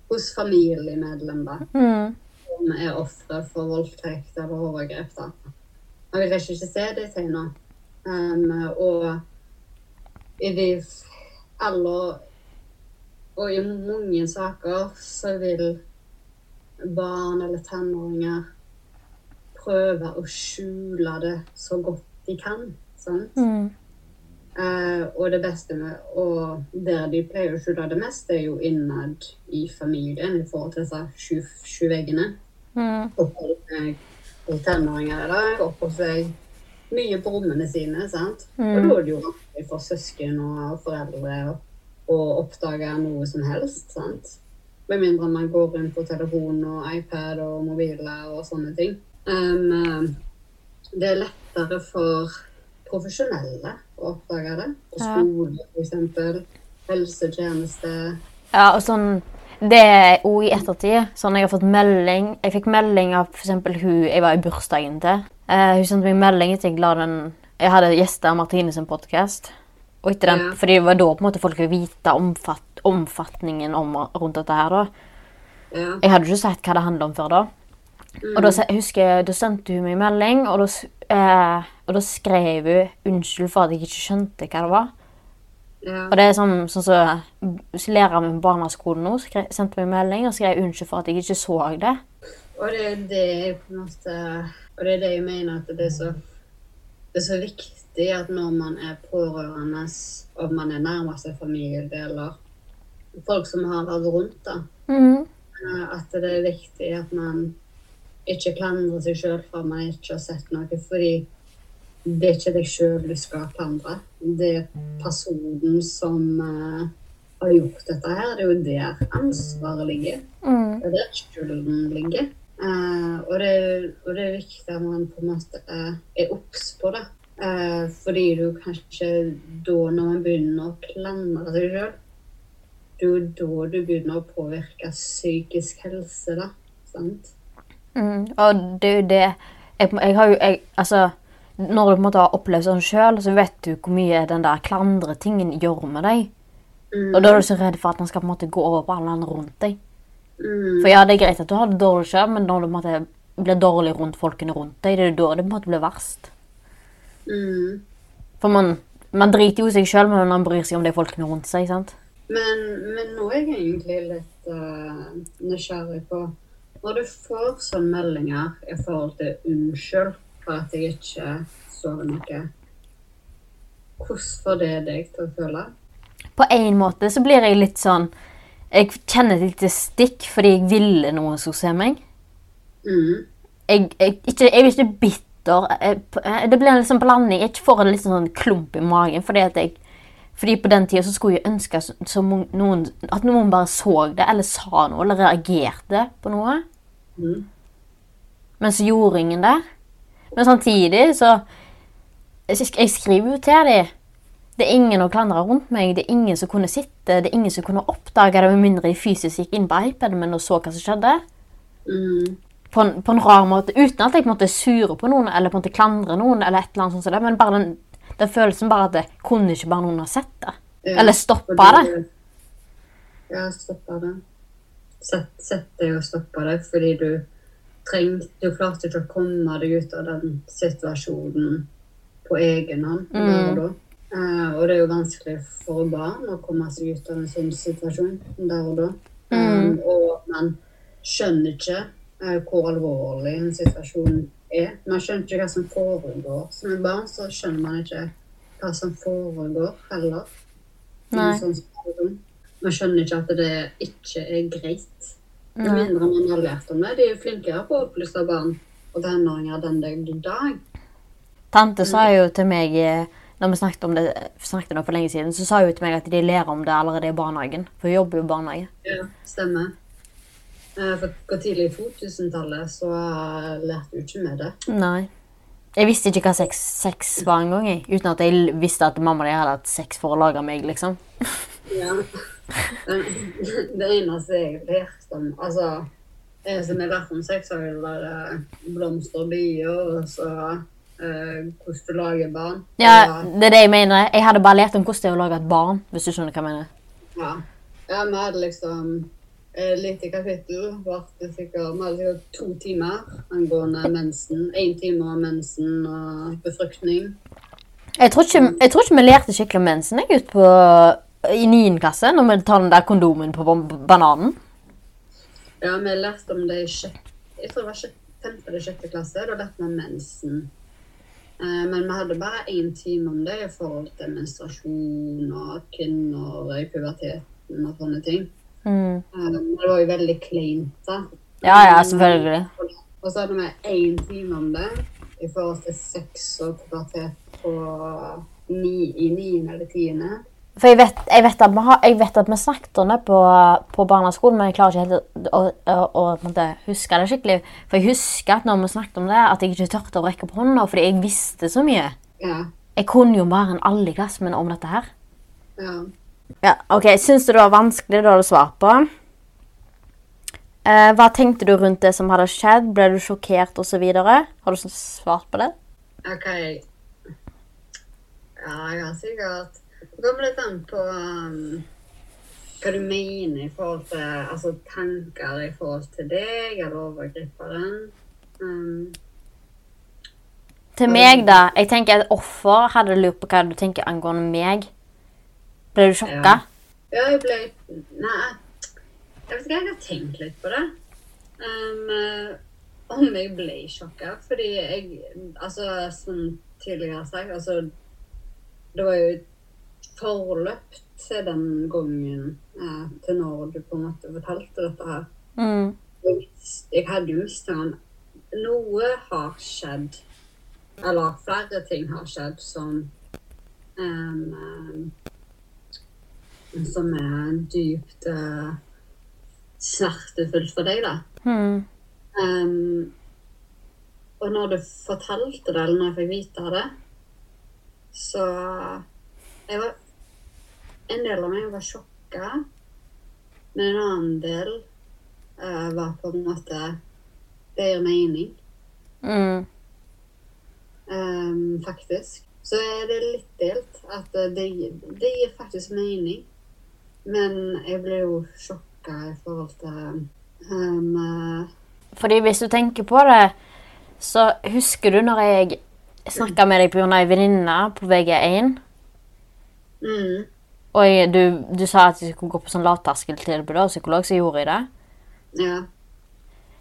Hos familiemedlem, da Mm. som er ofre for voldtekt eller overgrep. da. Man vil ikke se de tegnene. Um, og i de aller Og i mange saker så vil barn eller tenåringer prøve å skjule det så godt de kan. Sant? Mm. Eh, og det beste med Og der de pleier å skjule det mest, er jo innad i familien i forhold til disse sju, sju veggene. Mm. Og er tenåringer i dag, oppholder seg mye på rommene sine. sant? Mm. Og da er det jo vanskelig for søsken og foreldre å, å oppdage noe som helst. sant? Med mindre man går rundt på telefon og iPad og mobiler og sånne ting. Um, det er lettere for profesjonelle å oppdage det. På skole, f.eks. Helsetjeneste. Ja, og sånn Det er òg i ettertid. Sånn jeg har fått melding Jeg fikk melding av f.eks. hun jeg var i bursdagen til. Uh, hun sendte meg melding etter jeg la den Jeg hadde gjester av Martine sin podkast. Og etter den, Ja. fordi det var da på en måte folk ville vite omfatt, omfatningen om, rundt dette her. da. Ja. Jeg hadde ikke sett hva det handlet om før da. Og da jeg husker jeg, da sendte hun meg melding, og da, eh, og da skrev hun 'unnskyld for at jeg ikke skjønte hva det var'. Ja. Og det er sånn sånn så Læreren min på barneskolen nå skrev, sendte meg melding og skrev 'unnskyld for at jeg ikke så det'. Og det er det jeg på en måte Og det er det jeg mener at det er så Det er så viktig at når man er pårørende, og man er nærmeste familie eller folk som har vært rundt, da, mm. at det er viktig at man ikke klandrer seg sjøl for at man ikke har sett noe. Fordi det er ikke deg sjøl du skal klandre. Det er personen som uh, har gjort dette her. Det er jo der ansvaret ligger. Det er der skylden ligger. Uh, og, det, og det er viktig at man på en måte er obs på det. Eh, fordi du kanskje da, når man begynner å klandre seg sjøl, det er jo da du begynner å påvirke psykisk helse, da. Sant? Mm, og det er jo det jeg, jeg har jo jeg, Altså, når du på en måte har opplevd sånn sjøl, så vet du hvor mye den der klandretingen gjør med deg. Og da er du så redd for at den skal på en måte gå over på alle andre rundt deg. Mm. For ja, det er greit at du har det dårlig sjøl, men når du på en måte blir dårlig rundt folkene rundt deg, det er jo da det på en måte blir verst. Mm. For man, man driter jo seg sjøl, men man bryr seg om det folkene rundt seg. sant? Men, men nå er jeg egentlig litt uh, nysgjerrig på Når du får sånne meldinger i forhold til 'unnskyld for at jeg ikke så noe', hvordan får det deg til å føle? På en måte så blir jeg litt sånn Jeg kjenner et lite stikk fordi jeg ville noen skulle se meg. Mm. Jeg, jeg, ikke, jeg er ikke bitter. Jeg, eh, det ble en liksom blanding. Jeg får en litt sånn klump i magen. Fordi, at jeg, fordi på den tida skulle jeg ønske noen, at noen bare så det, eller sa noe, eller reagerte på noe. Mm. Men så gjorde ingen det. Men samtidig så jeg skriver jo til dem. Det er ingen å klandre rundt meg. Det er ingen som kunne sitte, det er ingen som kunne oppdage det, med mindre de fysisk gikk inn på iPaden min og så hva som skjedde. Mm. På en, på en rar måte, uten at jeg på en måte surer på noen eller på en måte klandrer noen. eller et eller annet sånt Men bare den, den følelsen bare at det kunne ikke bare noen ha sett det. Ja, Eller stoppa det. Ja, stoppa det. Sett, sett deg og stoppa det, fordi du trengte Du klarte ikke å komme deg ut av den situasjonen på egen hånd. Mm. Uh, og, det er jo vanskelig for barn å komme seg ut av en sånn situasjon der og da. Mm. Um, og man skjønner ikke hvor alvorlig en situasjon er. Man skjønner ikke hva som foregår. Som en barn så skjønner man ikke hva som foregår heller. Sånn. Man skjønner ikke at det ikke er greit. Med mindre man har lært om det. De er jo flinkere på å opplyse barn og tenåringer den dag i dag. Tante sa jo til meg eh, når vi snakket om det snakket om det for lenge siden, så sa hun til meg at de lærer om det allerede i barnehagen. For hun jobber jo i barnehage. Ja, stemmer. Eh, For hvor tidlig i 2000-tallet så eh, lærte du ikke med det. Nei. Jeg visste ikke hva sex, sex var engang, jeg. Uten at jeg visste at mamma og de hadde hatt sex for å lage meg, liksom. Ja. Det, eneste jeg lærte om Altså, det som har vært om sex, har jo vært eh, blomster og bier, og så eh, hvordan du lager barn. Ja, det er det jeg mener. Jeg hadde bare lært om hvordan det er å lage et barn, hvis du skjønner hva jeg mener. ja. ja, vi hadde liksom et lite kapittel, varte sikkert, hadde to timer angående mensen. Én time om mensen og befruktning. Jeg tror ikke, jeg tror ikke vi lærte skikkelig om mensen jeg, ut på, i 9. klasse, når vi tar den der kondomen på bananen. Ja, vi lærte om det i sjette, jeg tror det var femte eller sjette klasse. Da lærte vi om mensen. Eh, men vi hadde bare én time om det i forhold til menstruasjon og kvinner i puberteten og sånne ting. Mm. Eh, det var jo veldig kleint, da. Ja, ja, selvfølgelig. Og så hadde vi én time om det i forhold til seks og pubertet på ni, i niende eller tiende. For jeg vet, jeg, vet vi har, jeg vet at vi snakket om det på, på barneskolen, men jeg klarer ikke helt å, å, å, å, huske det skikkelig. For jeg husker at når vi snakket om det, at jeg ikke turte å rekke opp hånda, fordi jeg visste så mye. Ja. Jeg kunne jo bare en min om dette her. ja. Ja, ok. Syns du det var vanskelig da du svarte på? Eh, hva tenkte du rundt det som hadde skjedd? Ble du sjokkert osv.? Har du svart på det? OK. Ja, jeg har sikkert Det kommer litt an på um, hva du mener i forhold til Altså tanker i forhold til deg eller overgriperen. Um, Til meg, da. Jeg tenker et offer hadde lurt på hva du tenker angående meg. Ble du sjokka? ja, jeg ble Nei, jeg vet ikke, jeg har tenkt litt på det. Um, eh, om jeg ble sjokka. Fordi jeg Altså, som tidligere sagt, altså Det var jo et forløp til den gangen eh, til når du på en måte fortalte dette her. Mm. Jeg Jeg hadde jo mistanke noe har skjedd, eller flere ting har skjedd som um, em, Som er dypt uh, smertefullt for deg, da. Mm. Um, og når du fortalte det, eller når jeg fikk vite det, så jeg var, En del av meg var sjokka, men en annen del uh, var på en måte Det gir mening, Mm. Um, faktisk. Så er det litt delt. At det, det gir faktisk mening. Men jeg ble jo sjokka i forhold til um, Fordi hvis du tenker på det, så husker du når jeg snakka med deg pga. ei venninne på VG1, mm, og du, du sa at jeg skulle gå på sånn lavterskeltilbud og psykolog, så gjorde jeg det. Ja.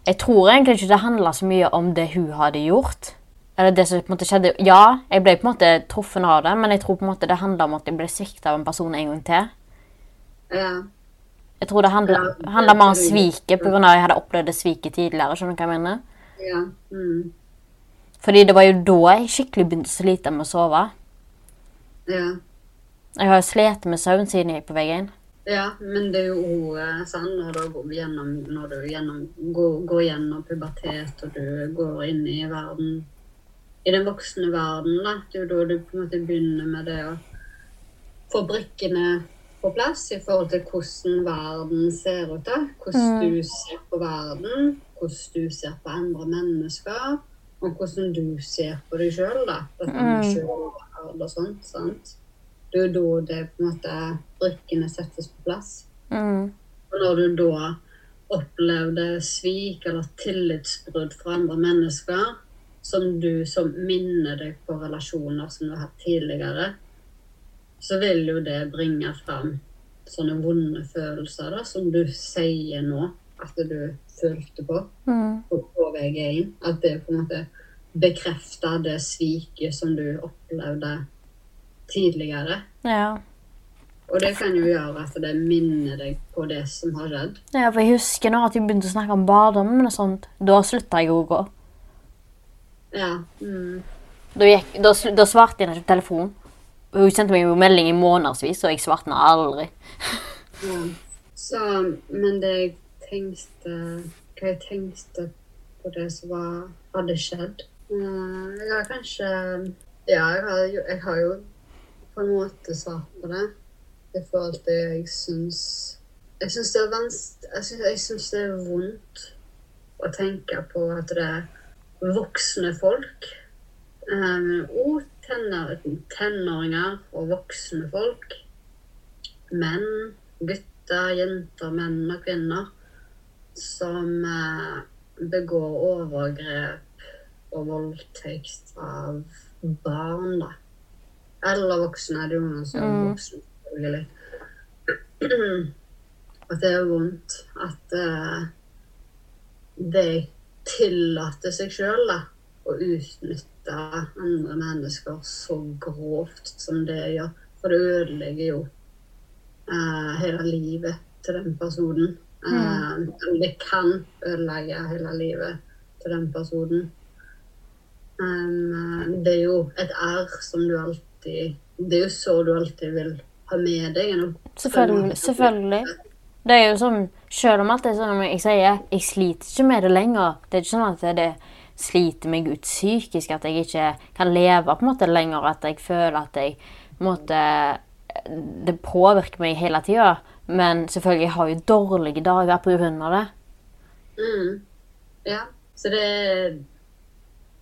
Jeg tror egentlig ikke det handla så mye om det hun hadde gjort. Eller det som på en måte skjedde. Ja, jeg ble på en måte truffet av det, men jeg tror på en måte det handla om at jeg ble svikta av en person en gang til. Jeg tror det handler, Ja, handla mer om sviket pga. at jeg hadde opplevd det sviket tidligere. skjønner du hva jeg mener? Ja. Mm, Fordi det var jo da jeg skikkelig begynte å slite med å sove. ja. Jeg har jo slitt med søvn siden jeg gikk på VG1. Ja, men det er jo òg sånn når du, går gjennom, når du gjennom, går, går gjennom pubertet og du går inn i verden I den voksne verden, da. Det er jo da du på en måte begynner med det å få brikkene på plass i forhold til hvordan verden ser ut. da. Hvordan du ser på verden, hvordan du ser på andre mennesker, og hvordan du ser på deg sjøl. Mm. sånt. sant? Det er da det på en måte brikkene settes på plass. Mm. Og når du da opplevde svik eller tillitsbrudd fra andre mennesker, som du som minner deg på relasjoner som du har hatt tidligere, så vil jo det bringe fram sånne vonde følelser da, som du sier nå at du følte på Mm. på, på VG1. At det på en måte bekrefter det sviket som du opplevde tidligere. Ja. Og det kan jo gjøre at det minner deg på det som har skjedd. ja, for jeg husker nå at vi begynte å snakke om barndommen og sånt. Da slutta jeg å gå. Ja. Mm. Da, gikk, da, da svarte jeg ikke på telefon. Hun sendte meg jo melding i månedsvis, og jeg svarte henne aldri. ja. Så, men det jeg tenkte Hva jeg tenkte på det som var, hadde skjedd eh, Jeg har kanskje Ja, jeg har, jo, jeg har jo på en måte svart på det. I forhold til jeg syns Jeg syns det er vanskelig Jeg syns, jeg syns det er vondt å tenke på at det er voksne folk Um, og tenår, tenåringer og voksne folk menn, gutter, jenter, menn og kvinner som eh, begår overgrep og voldtekt av barn, da. Eller voksne. Det er jo noen som er voksne, selvfølgelig. At det er vondt at uh, de tillater seg sjøl å utnytte andre mennesker så grovt som det gjør. For det ødelegger jo eh, hele livet til den personen. Eh, eller det kan ødelegge hele livet til den personen. Um, det er jo et R som du alltid Det er jo så du alltid vil ha med deg. Selvfølgelig. selvfølgelig. Det er jo sånn, Selv om alt er sånn jeg sier, jeg sliter ikke med det lenger. Det er ikke sånn at det sliter meg ut psykisk, at jeg ikke kan leve på en måte lenger. At jeg føler at jeg på en måte, Det påvirker meg hele tida. Men selvfølgelig, jeg har jo dårlige dager av det. Mm. Ja. Så det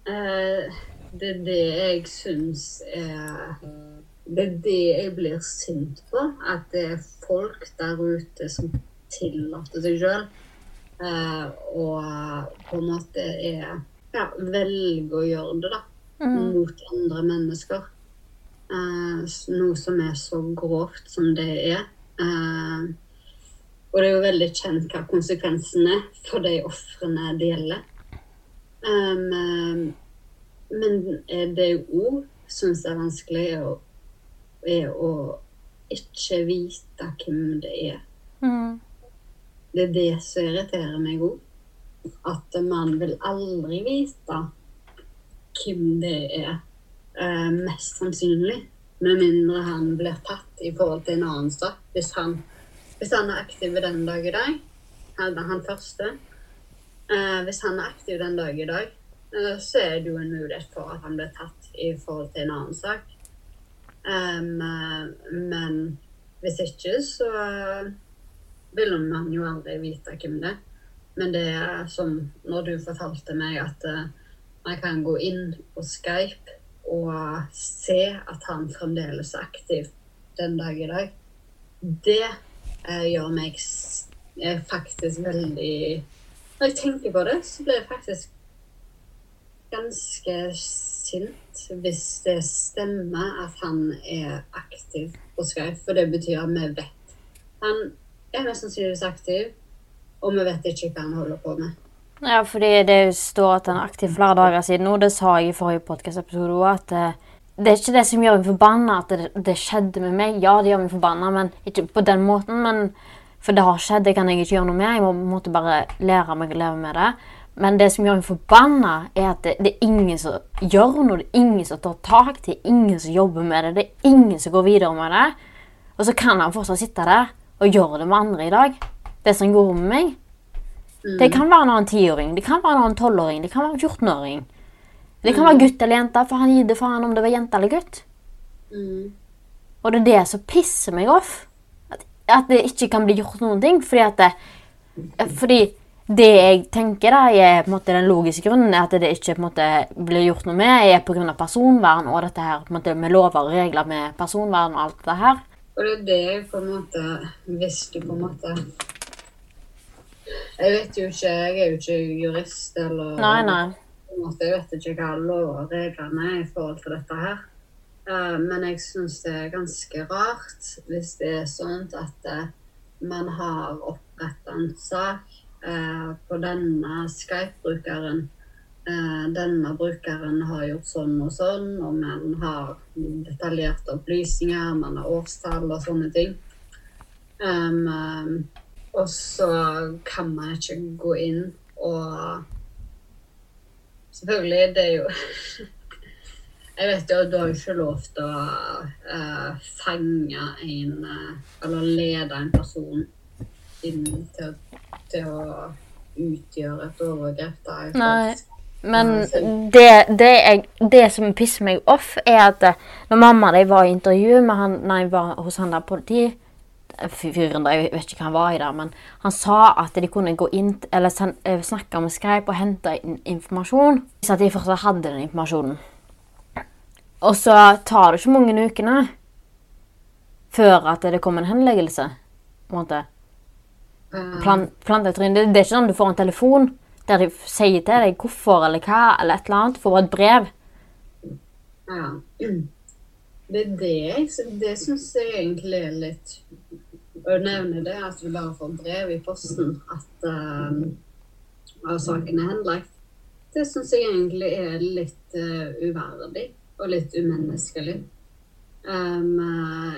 eh, Det er det jeg syns er Det er det jeg blir sint på. At det er folk der ute som tillater seg sjøl. Eh, og på en måte er Ja, velge å gjøre det, da. Mot andre mennesker. Eh, noe som er så grovt som det er. Eh, og det er jo veldig kjent hva konsekvensen er for de ofrene det gjelder. Um, um, men eh, det jeg òg syns er vanskelig, å, er å ikke vite hvem det er. Det er det som irriterer meg òg. At man vil aldri vite hvem det er, eh, mest sannsynlig. Med mindre han blir tatt i forhold til en annen sak. Hvis han, hvis han er aktiv den dag i dag, eller han første, Eh, hvis han er aktiv den dag i dag, eh, så er det jo en mulighet for at han blir tatt i forhold til en annen sak. Eh, men hvis ikke, så vil man jo aldri vite hvem det er. Men det er som når du fortalte meg at uh, man kan gå inn på Skype og se at han fremdeles er aktiv den dag i dag. Det uh, gjør meg faktisk veldig Når jeg tenker på det, så blir jeg faktisk ganske sint hvis det stemmer at han er aktiv på Skype. For det betyr at vi vet. Han er mest sannsynligvis aktiv, og vi vet ikke hva han holder på med. Ja, fordi det står at han er aktiv flere dager siden, og det sa jeg i forrige podcast-episode også, at eh, det er ikke det som gjør meg forbanna at det, det skjedde med meg. Ja, det gjør meg forbanna, men ikke på den måten. Men, for det har skjedd, det kan jeg ikke gjøre noe med. Jeg må måtte bare lære meg å leve med det. Men det som gjør meg forbanna, er at det, det er ingen som gjør noe. Det er ingen som tar tak. Det er ingen som jobber med det. Det er ingen som går videre med det. Og så kan han fortsatt sitte der og gjøre det med andre i dag. Det som går med meg. Det kan være en annen tiåring, det kan være en annen tolvåring, det kan være en 14-åring. Det kan være gutt eller jente, for han gir det faen om det var jente eller gutt. Mm. Og det er det som pisser meg off. At, at det ikke kan bli gjort noen ting. Fordi at det, fordi det jeg tenker da, er på en måte den logiske grunnen at det ikke på en måte blir gjort noe med, er pga. personvern og dette her på en måte med lover og regler med personvern og alt det her. Og det er det på en måte Hvis du på en måte Jeg vet jo ikke Jeg er jo ikke jurist eller Nei, nei. Jeg vet ikke hva lover og reglene er i forhold til dette her. Eh, men jeg syns det er ganske rart hvis det er sånn at eh, man har oppretta en sak eh, på denne Skype-brukeren. Denne brukeren har gjort sånn og sånn, og man har detaljerte opplysninger, man har årstall og sånne ting. Um, um, og så kan man ikke gå inn og Selvfølgelig, det er jo Jeg vet jo at du har ikke lov til å uh, fange en uh, Eller lede en person inn til, til å utgjøre et overgrep. Da, Nei. Men det, det, jeg, det som pisser meg off, er at eh, når mamma de var i intervju med han, nei, var hos han der politi fyren der, jeg vet ikke hva han var i der, men han sa at de kunne gå inn, eller eh, snakke med Skype og hente inn informasjon. Så at de fortsatt hadde den informasjonen. Og så tar det ikke mange ukene før at det kommer en henleggelse. på en måte. Eh, Plan. Det, det er ikke sånn du får en telefon der de sier til deg hvorfor eller hva, eller et eller annet. Du får bare et brev. Ja. Det er det jeg Det syns jeg egentlig er litt Å nevne det, at du bare får brev i posten at uh, at saken er henlagt, det syns jeg egentlig er litt uh, uverdig og litt umenneskelig. Um, eh,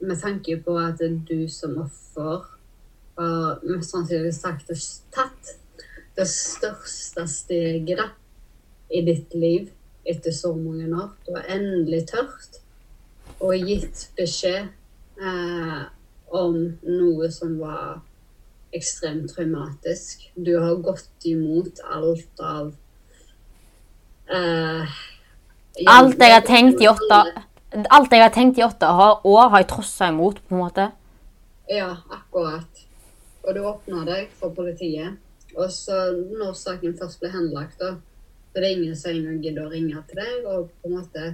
med tanke på at du som offer har mest sannsynlig sagt det, tatt det største steget da, i ditt liv etter så mange år. Du har endelig tørt og gitt beskjed eh, om noe som var ekstremt traumatisk. Du har gått imot alt av eh, Alt jeg har tenkt i åtte Alt jeg har tenkt i åtte år, har jeg trossa imot, på en måte. Ja, akkurat. Og du åpna deg for politiet. Og så når saken først ble henlagt, da, så er ingen som engang gidder å ringe til deg og på en måte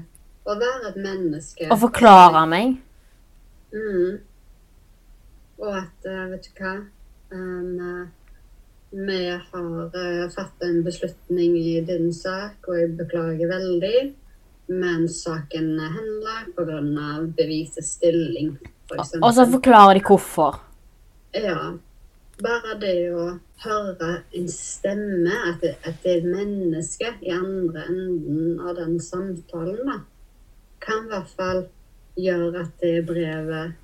å være et menneske. Og forklare meg. Mm. Og at, eh, vet du hva um, eh, Vi har uh, fattet en beslutning i din sak, og jeg beklager veldig. Men saken henlagt pga. bevisets stilling, f.eks. Og så forklarer de hvorfor. Ja. Bare det å høre en stemme, at det, at det er menneske i andre enden av den samtalen, da, kan i hvert fall gjøre at det brevet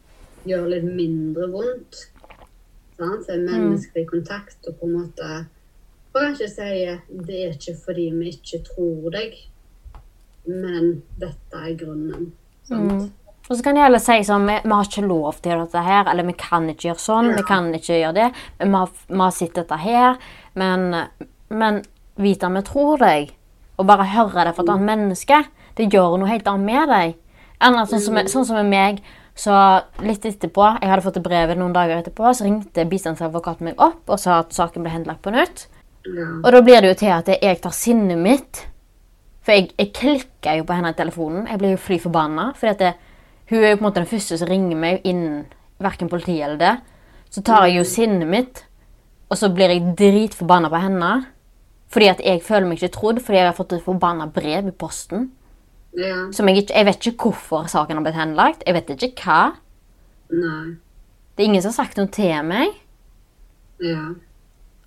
gjør litt mindre vondt. Sant? Det er menneskelig kontakt og på en måte Og kanskje sier det er ikke fordi vi ikke tror deg, men dette er grunnen. Mm. Og så kan de heller si sånn vi, vi har ikke lov til dette her, eller vi kan ikke gjøre sånn, vi kan ikke gjøre det. Men vi har, vi har sett dette her. Men, men vite at vi tror deg, og bare høre det fra et annet menneske, det gjør noe helt annet med deg. Annet, sånn, som, sånn som med meg. Så litt etterpå, jeg hadde fått brevet noen dager etterpå, så ringte bistandsadvokaten meg opp og sa at saken ble henlagt på nytt. Ja. Og da blir det jo til at jeg tar sinnet mitt For jeg, jeg klikker jo på henne i telefonen. Jeg blir jo fly forbanna. For hun er jo på en måte den første som ringer meg innen verken politiet eller det. Så tar jeg jo sinnet mitt, og så blir jeg dritforbanna på henne. Fordi at jeg føler meg ikke trodd, fordi jeg har fått et forbanna brev i posten. Ja. Som jeg, ikke, jeg vet ikke hvorfor saken har blitt henlagt. Jeg vet ikke hva. Nei. Det er ingen som har sagt noe til meg. Ja.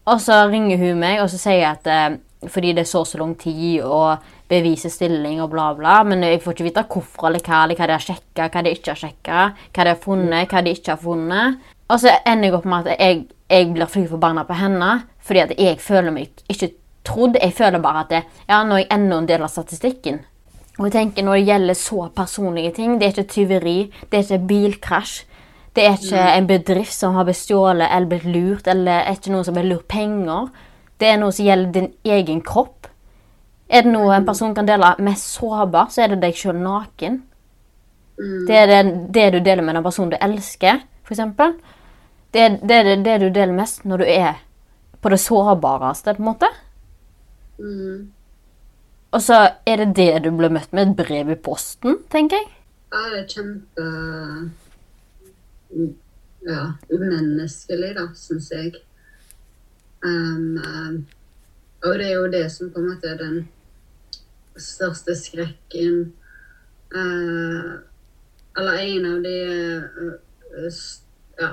Og så ringer hun meg og så sier jeg at eh, fordi det er så så lang tid å bevise stilling og bla, bla, men jeg får ikke vite hvorfor eller hva, eller hva de har sjekka, hva de ikke har sjekka, hva de har funnet, hva de ikke har funnet. Og så ender jeg opp med at jeg, jeg blir fly forbanna på henne fordi at jeg føler meg ikke trodd. Jeg føler bare at det, ja, nå er jeg enda en del av statistikken. Og jeg tenker Når det gjelder så personlige ting Det er ikke tyveri, det er ikke bilkrasj. Det er ikke en bedrift som har bestjålet eller blitt lurt, eller er ikke noen som har lurt penger. Det er noe som gjelder din egen kropp. Er det noe en person kan dele mest sårbar, så er det deg sjøl naken. Det er det, det du deler med den personen du elsker, f.eks. Det, er- det det, det du deler mest når du er på det sårbareste, på en måte. Mm. Og så er det det du blir møtt med, et brev i posten, tenker jeg. Ja, det er kjempe Ja, umenneskelig, da, syns jeg. Um, um, og det er jo det som på en måte er den største skrekken uh, Eller en av de uh, Ja.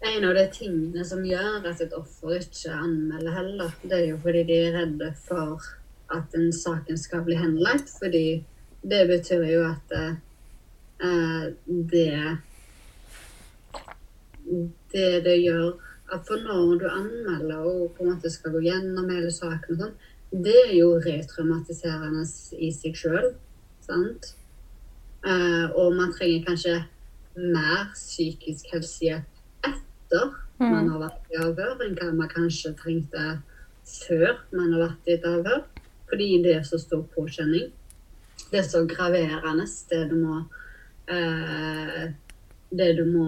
En av de tingene som gjør at et offer ikke anmelder heller, det er jo fordi de er redde for at den saken skal bli henlagt. Fordi det betyr jo at eh, det Det det gjør at for når du anmelder og på en måte skal gå gjennom hele saken og sånn, det er jo retraumatiserende i seg sjøl. Sant? Uh, og man trenger kanskje mer psykisk helsehjelp etter man har vært i avhør, enn hva man kanskje trengte før man har vært i et avhør. Fordi det er så stor påkjenning. Det er så graverende, det du må eh, Det du må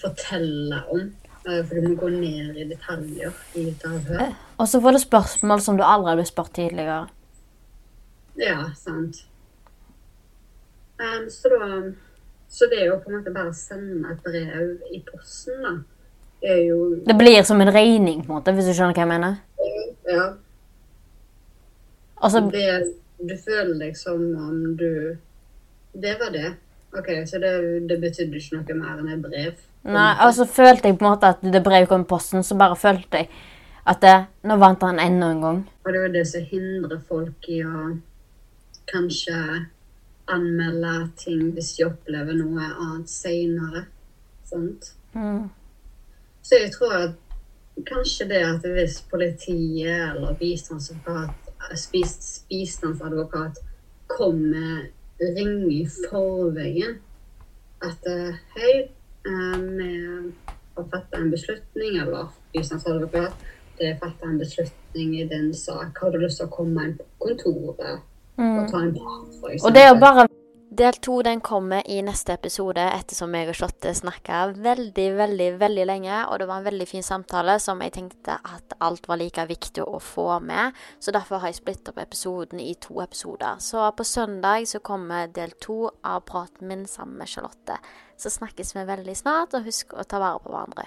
fortelle om. Eh, for du må gå ned i detaljer i et avhør. Og så får du spørsmål som du aldri har blitt spurt tidligere. Ja, sant. Um, så da Så det å på en måte bare sende et brev i posten, da, er jo Det blir som en regning, på en måte, hvis du skjønner hva jeg mener. Ja. Altså, Det, du føler deg som om du Det var det. OK, så det, det betydde ikke noe mer enn et brev? nei, og så følte jeg på en måte at det brevet kom i posten, så bare følte jeg at det, nå vant han enda en gang. Og det er jo det som hindrer folk i å kanskje anmelde ting hvis de opplever noe annet seinere. Sant? Så jeg tror at kanskje det at hvis politiet eller bistandsadvokat, spis- bistandsadvokat kommer ring i forveien at eh, hei, eh, vi har fattet en beslutning, eller bistandsadvokat, det er fattet en beslutning i din sak. Har du lyst til å komme inn på kontoret og ta en prat, eksempel? Og det bare Del to den kommer i neste episode, ettersom jeg og Charlotte snakka veldig, veldig veldig lenge. Og det var en veldig fin samtale som jeg tenkte at alt var like viktig å få med. Så derfor har jeg splittet opp episoden i to episoder. Så på søndag så kommer del to av praten min sammen med Charlotte. Så snakkes vi veldig snart, og husk å ta vare på hverandre.